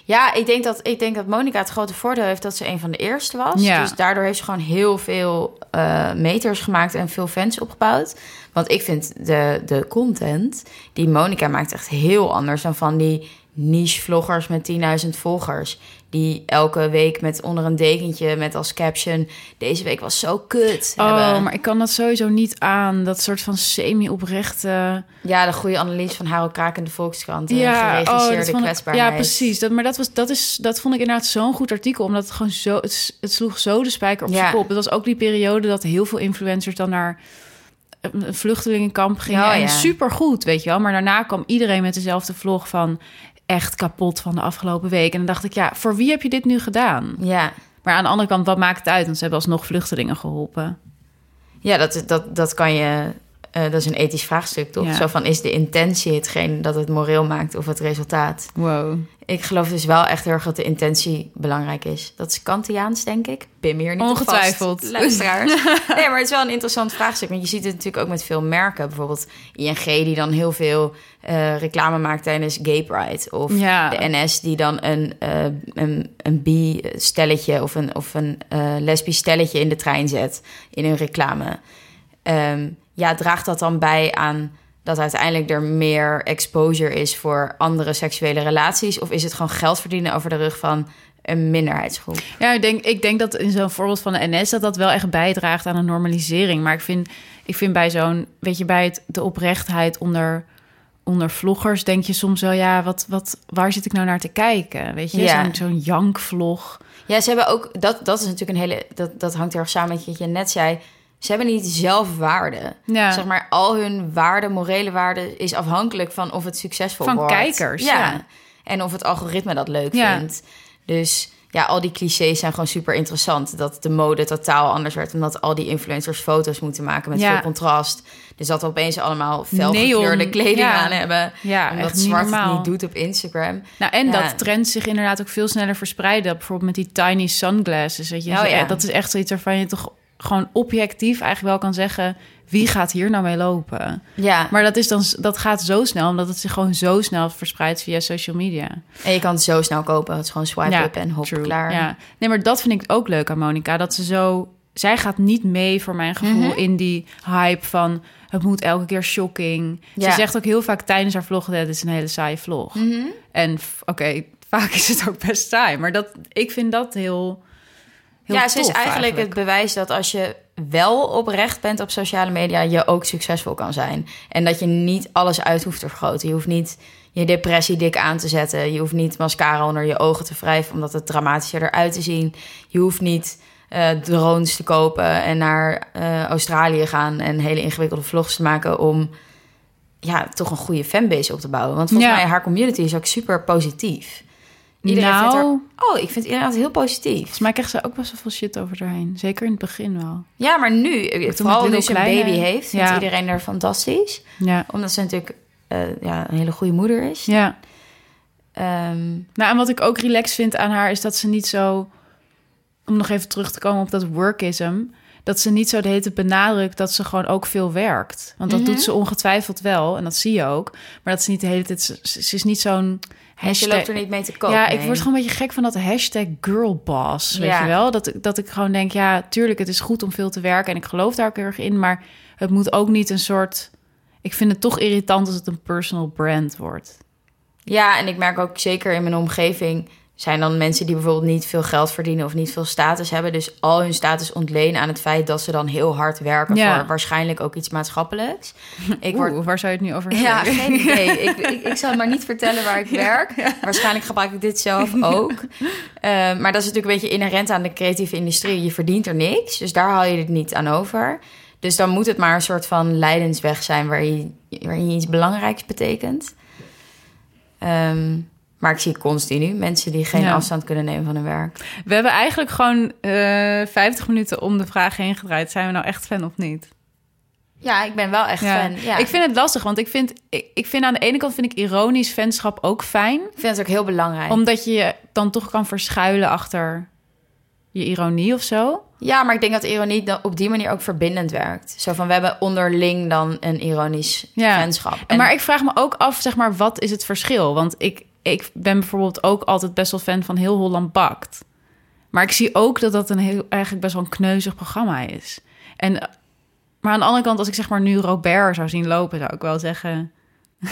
Ja, ik denk dat, ik denk dat Monica het grote voordeel heeft dat ze een van de eerste was. Ja. Dus daardoor heeft ze gewoon heel veel eh, meters gemaakt en veel fans opgebouwd. Want ik vind de, de content die Monica maakt echt heel anders dan van die niche-vloggers met 10.000 volgers. Die elke week met onder een dekentje met als caption... deze week was zo kut Oh, hebben. maar ik kan dat sowieso niet aan. Dat soort van semi-oprechte... Ja, de goede analyse van Harold Kaak in de Volkskrant. De Ja, oh, geregisseerde ik- kwetsbaarheid. ja, precies. Dat, maar dat, was, dat, is, dat vond ik inderdaad zo'n goed artikel. Omdat het gewoon zo... Het, het sloeg zo de spijker op Ja. zijn kop. Het was ook die periode dat heel veel influencers dan naar een vluchtelingenkamp gingen. Oh, en ja. supergoed, weet je wel. Maar daarna kwam iedereen met dezelfde vlog van... echt kapot van de afgelopen week. En dan dacht ik, ja, voor wie heb je dit nu gedaan? Ja, Maar aan de andere kant, wat maakt het uit? Want ze hebben alsnog vluchtelingen geholpen. ja dat, dat, dat kan je... eh, dat is een ethisch vraagstuk, toch? Ja. Zo van, is de intentie hetgeen dat het moreel maakt of het resultaat? Wow. Ik geloof dus wel echt heel erg dat de intentie belangrijk is. Dat is Kantiaans, denk ik. Pim hier niet op vast, Ongetwijfeld. luisteraars. [laughs] nee, maar het is wel een interessant vraagstuk. Want je ziet het natuurlijk ook met veel merken. Bijvoorbeeld ING die dan heel veel eh, reclame maakt tijdens Gay Pride. Of Ja. de NS die dan een, eh een, een bi-stelletje of een, of een lesbisch stelletje in de trein zet in hun reclame. Ehm, ja, draagt dat dan bij aan dat uiteindelijk er meer exposure is voor andere seksuele relaties? Of is het gewoon geld verdienen over de rug van een minderheidsgroep? Ja, ik denk, ik denk dat in zo'n voorbeeld van de NS... dat dat wel echt bijdraagt aan een normalisering. Maar ik vind, ik vind bij zo'n... weet je, bij het, de oprechtheid onder, onder vloggers... denk je soms wel, ja, wat, wat, waar zit ik nou naar te kijken? Weet je, Ja. zo'n zo'n jankvlog. Ja, ze hebben ook, dat, dat is natuurlijk een hele, dat, dat hangt heel erg samen met wat je net zei. Ze hebben niet zelf waarde. Ja. Zeg maar, al hun waarde, morele waarde, is afhankelijk van of het succesvol Van wordt. kijkers, ja. En of het algoritme dat leuk Ja. vindt. Dus ja, al die clichés zijn gewoon super interessant. Dat de mode totaal anders werd, omdat al die influencers foto's moeten maken met veel contrast. Dus dat we opeens allemaal felgekleurde kleding aan hebben. Ja, omdat echt niet zwart het niet doet op Instagram. Nou, en dat trends zich inderdaad ook veel sneller verspreiden. Bijvoorbeeld met die tiny sunglasses. Weet je? Oh, ja. Dat is echt zoiets waarvan je toch gewoon objectief eigenlijk wel kan zeggen... wie gaat hier nou mee lopen? Ja, Maar dat, is dan, dat gaat zo snel, omdat het zich gewoon zo snel verspreidt via social media. en je kan het zo snel kopen. Het is gewoon swipe up en hop, true. klaar. Ja. Nee, maar dat vind ik ook leuk aan Monica. Dat ze zo... Zij gaat niet mee, voor mijn gevoel, Mhm. in die hype van... het moet elke keer shocking. Ja. Ze zegt ook heel vaak tijdens haar vlog... dit is een hele saaie vlog. Mhm. En oké, vaak is het ook best saai. Maar dat, ik vind dat heel, heel ja, ze is tof eigenlijk, het bewijs dat als je wel oprecht bent op sociale media, je ook succesvol kan zijn. En dat je niet alles uit hoeft te vergroten. Je hoeft niet je depressie dik aan te zetten. Je hoeft niet mascara onder je ogen te wrijven omdat het dramatischer eruit te zien. Je hoeft niet eh, drones te kopen en naar eh, Australië gaan en hele ingewikkelde vlogs te maken om ja, toch een goede fanbase op te bouwen. Want volgens Ja. mij haar community is ook super positief. Iedereen vindt haar... Nou, Oh, ik vind iedereen altijd heel positief. volgens mij krijgt ze ook best wel veel shit over erheen. Zeker in het begin wel. Ja, maar nu, eh, toen vooral nu ze een baby heeft, vindt Ja. iedereen er fantastisch. Ja, Omdat ze natuurlijk eh, ja, een hele goede moeder is. ja. Ehm, Nou, en wat ik ook relaxed vind aan haar... is dat ze niet zo... om nog even terug te komen op dat workism... dat ze niet zo de hele tijd benadrukt dat ze gewoon ook veel werkt. Want dat Mhm. doet ze ongetwijfeld wel, en dat zie je ook. Maar dat ze niet de hele tijd... Ze, ze is niet zo'n hashtag... loopt er niet mee te koop. Ja, ik word gewoon een beetje gek van dat hashtag girlboss, weet Ja. je wel? Dat, dat ik gewoon denk, ja, tuurlijk, het is goed om veel te werken... en ik geloof daar ook heel erg in, maar het moet ook niet een soort... Ik vind het toch irritant als het een personal brand wordt. Ja, en ik merk ook zeker in mijn omgeving... zijn dan mensen die bijvoorbeeld niet veel geld verdienen... of niet veel status hebben. Dus al hun status ontlenen aan het feit dat ze dan heel hard werken... Ja. voor waarschijnlijk ook iets maatschappelijks. [laughs] Ik word waar zou je het nu over Ja, hebben? geen idee. [laughs] ik, ik, ik zal maar niet vertellen waar ik werk. Waarschijnlijk gebruik ik dit zelf [laughs] ook. Eh, maar dat is natuurlijk een beetje inherent aan de creatieve industrie. Je verdient er niks, dus daar haal je het niet aan over. Dus dan moet het maar een soort van leidensweg zijn... waarin je, waarin je iets belangrijks betekent. Ehm, maar ik zie continu mensen die geen Ja. afstand kunnen nemen van hun werk. We hebben eigenlijk gewoon eh 50 minuten om de vraag heen gedraaid. Zijn we nou echt fan of niet? Ja, ik ben wel echt Ja. fan. Ja. Ik vind het lastig, want ik vind, ik, ik vind aan de ene kant vind ik ironisch fanschap ook fijn. Ik vind het ook heel belangrijk. Omdat je je dan toch kan verschuilen achter je ironie of zo. Ja, maar ik denk dat ironie dan op die manier ook verbindend werkt. Zo van, we hebben onderling dan een ironisch Ja. fanschap. En- Maar ik vraag me ook af, zeg maar, wat is het verschil? Want ik, ik ben bijvoorbeeld ook altijd best wel fan van Heel Holland Bakt. Maar ik zie ook dat dat een heel, eigenlijk best wel een kneuzig programma is. En, maar aan de andere kant, als ik zeg maar nu Robert zou zien lopen, zou ik wel zeggen... [laughs]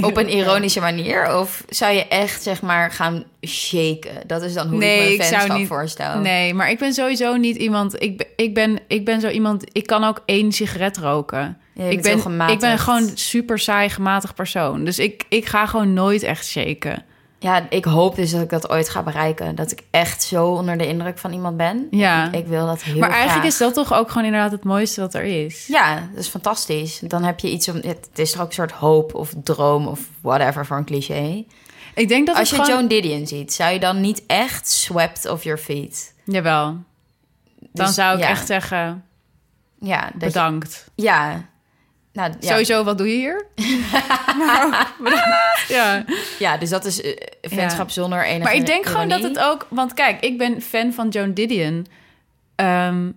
Op een ironische manier? Of zou je echt, zeg maar, gaan shaken? Dat is dan hoe Nee, ik me ik zou niet- voorstel. Nee, maar ik ben sowieso niet iemand... Ik, ik, ben, ik ben zo iemand... Ik kan ook één sigaret roken. Ik, ben, ik ben gewoon super saai gematigd persoon. Dus ik, ik ga gewoon nooit echt shaken. Ja, ik hoop dus dat ik dat ooit ga bereiken. Dat ik echt zo onder de indruk van iemand ben. Ja. Ik wil dat heel maar eigenlijk graag. is dat toch ook gewoon inderdaad het mooiste wat er is. Ja, dat is fantastisch. Dan heb je iets om... Het is toch ook een soort hoop of droom of whatever voor een cliché. Ik denk dat Als je gewoon... Joan Didion ziet, zou je dan niet echt swept off your feet? Jawel. Dan Dus, zou ik ja. echt zeggen, Ja, je- bedankt. ja. Nou, ja. Sowieso, wat doe je hier? [laughs] Bedankt. ja. Ja, dus dat is vriendschap Ja. zonder enige Maar ik denk gewoon dat het ook... Want kijk, ik ben fan van Joan Didion. ehm,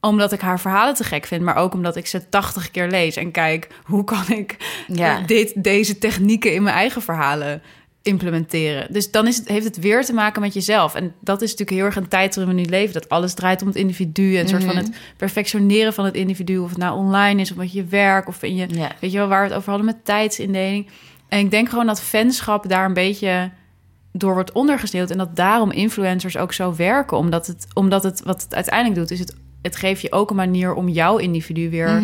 omdat ik haar verhalen te gek vind. Maar ook omdat ik ze tachtig keer lees. En kijk, hoe kan ik Ja. dit, deze technieken in mijn eigen verhalen implementeren? Dus dan is het, heeft het weer te maken met jezelf. En dat is natuurlijk heel erg een tijd waarin we nu leven. Dat alles draait om het individu. En een soort van Mhm. het perfectioneren van het individu. Of het nou online is, of met je werk. Of in je... Ja. Weet je wel, waar we het over hadden met tijdsindeling. En ik denk gewoon dat fanschap daar een beetje door wordt ondergesneeuwd. En dat daarom influencers ook zo werken. Omdat het, omdat het wat het uiteindelijk doet, is het, het geeft je ook een manier om jouw individu weer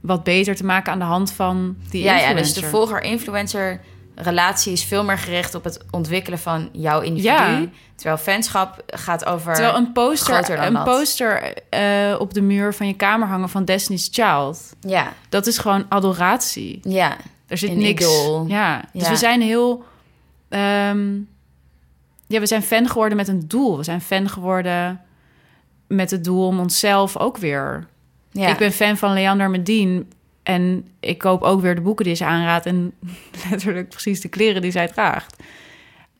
wat beter te maken aan de hand van die Mhm. Ja, ja, influencer. dus de volger-influencer relatie is veel meer gericht op het ontwikkelen van jouw individu. Ja. Terwijl fanschap gaat over... Terwijl een poster, een dat. poster eh, op de muur van je kamer hangen van Destiny's Child. Ja, Dat is gewoon adoratie. ja. Er zit Een niks. idool. Ja, dus Ja. we zijn heel. ehm, ja, we zijn fan geworden met een doel. We zijn fan geworden met het doel om onszelf ook weer. ja. Ik ben fan van Leander Medin. En ik koop ook weer de boeken die ze aanraadt. En [laughs] letterlijk precies de kleren die zij draagt.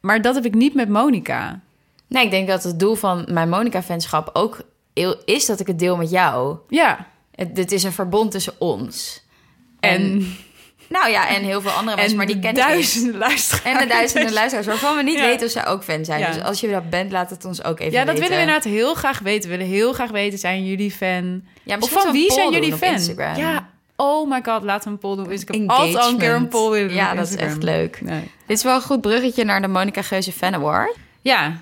Maar dat heb ik niet met Monica. Nee, ik denk dat het doel van mijn Monica-fanschap ook is dat ik het deel met jou. Ja. Het, dit is een verbond tussen ons. En, Nou ja, en heel veel andere [laughs] mensen, en maar die kennen duizenden luisteraars. En de duizenden luisteraars waarvan we niet Ja. weten of zij ook fan zijn. Ja. Dus als je dat bent, laat het ons ook even Ja, dat weten. willen we inderdaad heel graag weten. We willen heel graag weten, zijn jullie fan? Ja, Of van wie zijn jullie fan? Ja, oh my god, laten we een poll doen. Dus ik heb altijd al een keer een poll willen doen Ja, dat is echt leuk. Nee. Dit is wel een goed bruggetje naar de Monica Geuze Fan Award. Ja,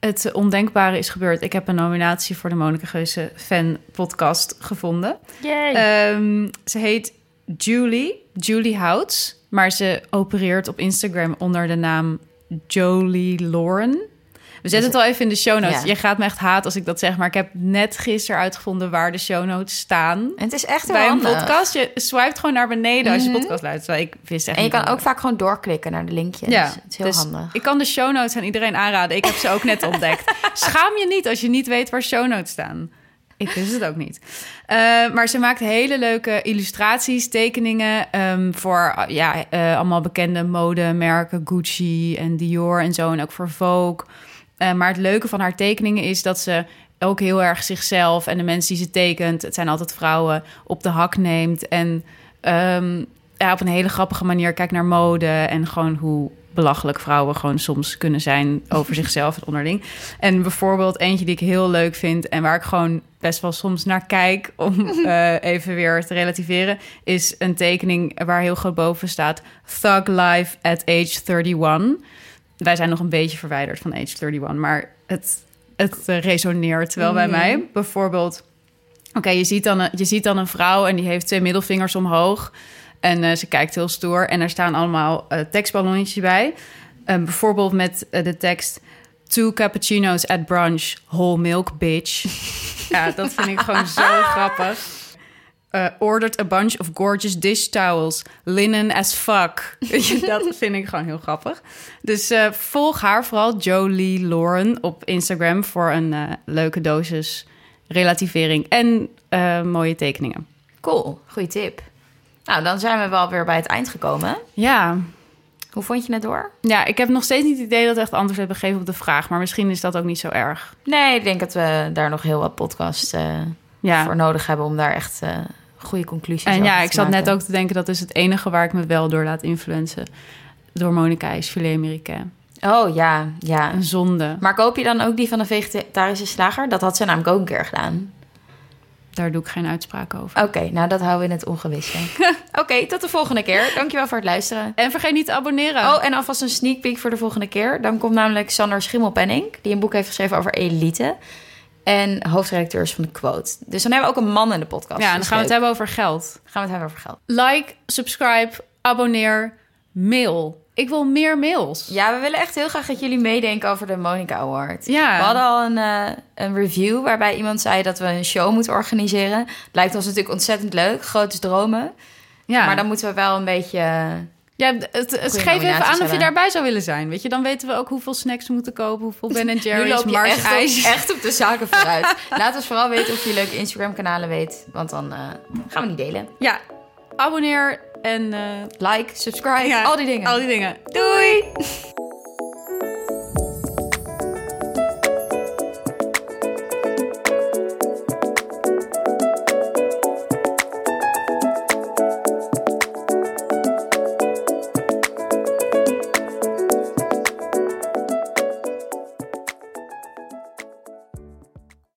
het ondenkbare is gebeurd. Ik heb een nominatie voor de Monica Geuze Fan Podcast gevonden. Ehm, ze heet Julie, Julie Houts. Maar ze opereert op Instagram onder de naam Jolie Lauren. We zetten het al even in de show notes. Ja. Je gaat me echt haat als ik dat zeg, maar ik heb net gisteren uitgevonden waar de show notes staan. En het is echt heel Bij een handig. podcast, je swipet gewoon naar beneden als je Mhm. podcast luistert. Ik wist echt En je kan ook vaak gewoon doorklikken naar de linkjes. Ja, het is heel dus handig. Ik kan de show notes aan iedereen aanraden. Ik heb ze ook net [laughs] ontdekt. Schaam je niet als je niet weet waar show notes staan. Ik wist het ook niet. Eh, maar ze maakt hele leuke illustraties, tekeningen ehm, voor ja, eh, allemaal bekende modemerken, Gucci en Dior en zo, en ook voor Vogue. Eh, maar het leuke van haar tekeningen is dat ze ook heel erg zichzelf en de mensen die ze tekent, het zijn altijd vrouwen, op de hak neemt en ehm, ja, op een hele grappige manier kijkt naar mode en gewoon hoe belachelijk vrouwen gewoon soms kunnen zijn over [laughs] zichzelf en onderling. En bijvoorbeeld eentje die ik heel leuk vind en waar ik gewoon best wel soms naar kijk om [laughs] eh, even weer te relativeren, is een tekening waar heel groot boven staat Thug Life at age 31. Wij zijn nog een beetje verwijderd van age 31, maar het, het eh, resoneert wel bij mij. Bijvoorbeeld Oké, je, ziet dan een- je ziet dan een vrouw en die heeft twee middelvingers omhoog. En eh, ze kijkt heel stoer. En er staan allemaal eh, tekstballonnetjes bij. Eh, bijvoorbeeld met de tekst... Two cappuccino's at brunch, whole milk, bitch. [laughs] ja, dat vind ik gewoon zo grappig. Eh, ordered a bunch of gorgeous dish towels. Linen as fuck. [laughs] [laughs] Dat vind ik gewoon heel grappig. Dus eh, volg haar vooral, Jolie Lauren, op Instagram... voor een eh, leuke dosis relativering en mooie tekeningen. Cool, goede tip. Nou, dan zijn we wel weer bij het eind gekomen. Ja. Hoe vond je het door? ja, ik heb nog steeds niet het idee dat we echt antwoord hebben gegeven op de vraag... maar misschien is dat ook niet zo erg. Nee, ik denk dat we daar nog heel wat podcasts Ja. voor nodig hebben... om daar echt goede conclusies En ja, ik zat net ook te denken... dat is het enige waar ik me wel door laat influencen. Door Monica is filet américain. Oh, ja, ja. Een zonde. Maar koop je dan ook die van de vegetarische slager? Dat had ze namelijk ook een keer gedaan. Daar doe ik geen uitspraak over. Oké, nou dat houden we in het ongewisse. [laughs] Oké, tot de volgende keer. Dankjewel voor het luisteren. En vergeet niet te abonneren. Oh, en alvast een sneak peek voor de volgende keer. Dan komt namelijk Sander Schimmelpenning, die een boek heeft geschreven over elite. En hoofdredacteur is van de Quote. Dus dan hebben we ook een man in de podcast. ja, en dan gaan we het hebben over geld. Gaan we het hebben over geld. Like, subscribe, abonneer, mail Ik wil meer mails. Ja, we willen echt heel graag dat jullie meedenken over de Monica Award. Ja. We hadden al een, eh, een review waarbij iemand zei dat we een show moeten organiseren. Lijkt ons natuurlijk ontzettend leuk, grote dromen. Ja. Maar dan moeten we wel een beetje... Ja, het, het, geef even aan of je daarbij zou willen zijn. Weet je, dan weten we ook hoeveel snacks we moeten kopen, hoeveel Ben Jerry's, loop je Mars echt ijs. op, echt op de zaken vooruit. [laughs] Laat ons vooral weten of je leuke Instagram-kanalen weet. Want dan eh, gaan we die delen. Ja, abonneer en eh, Like, subscribe, ja, al die dingen. Al die dingen. Doei! [laughs]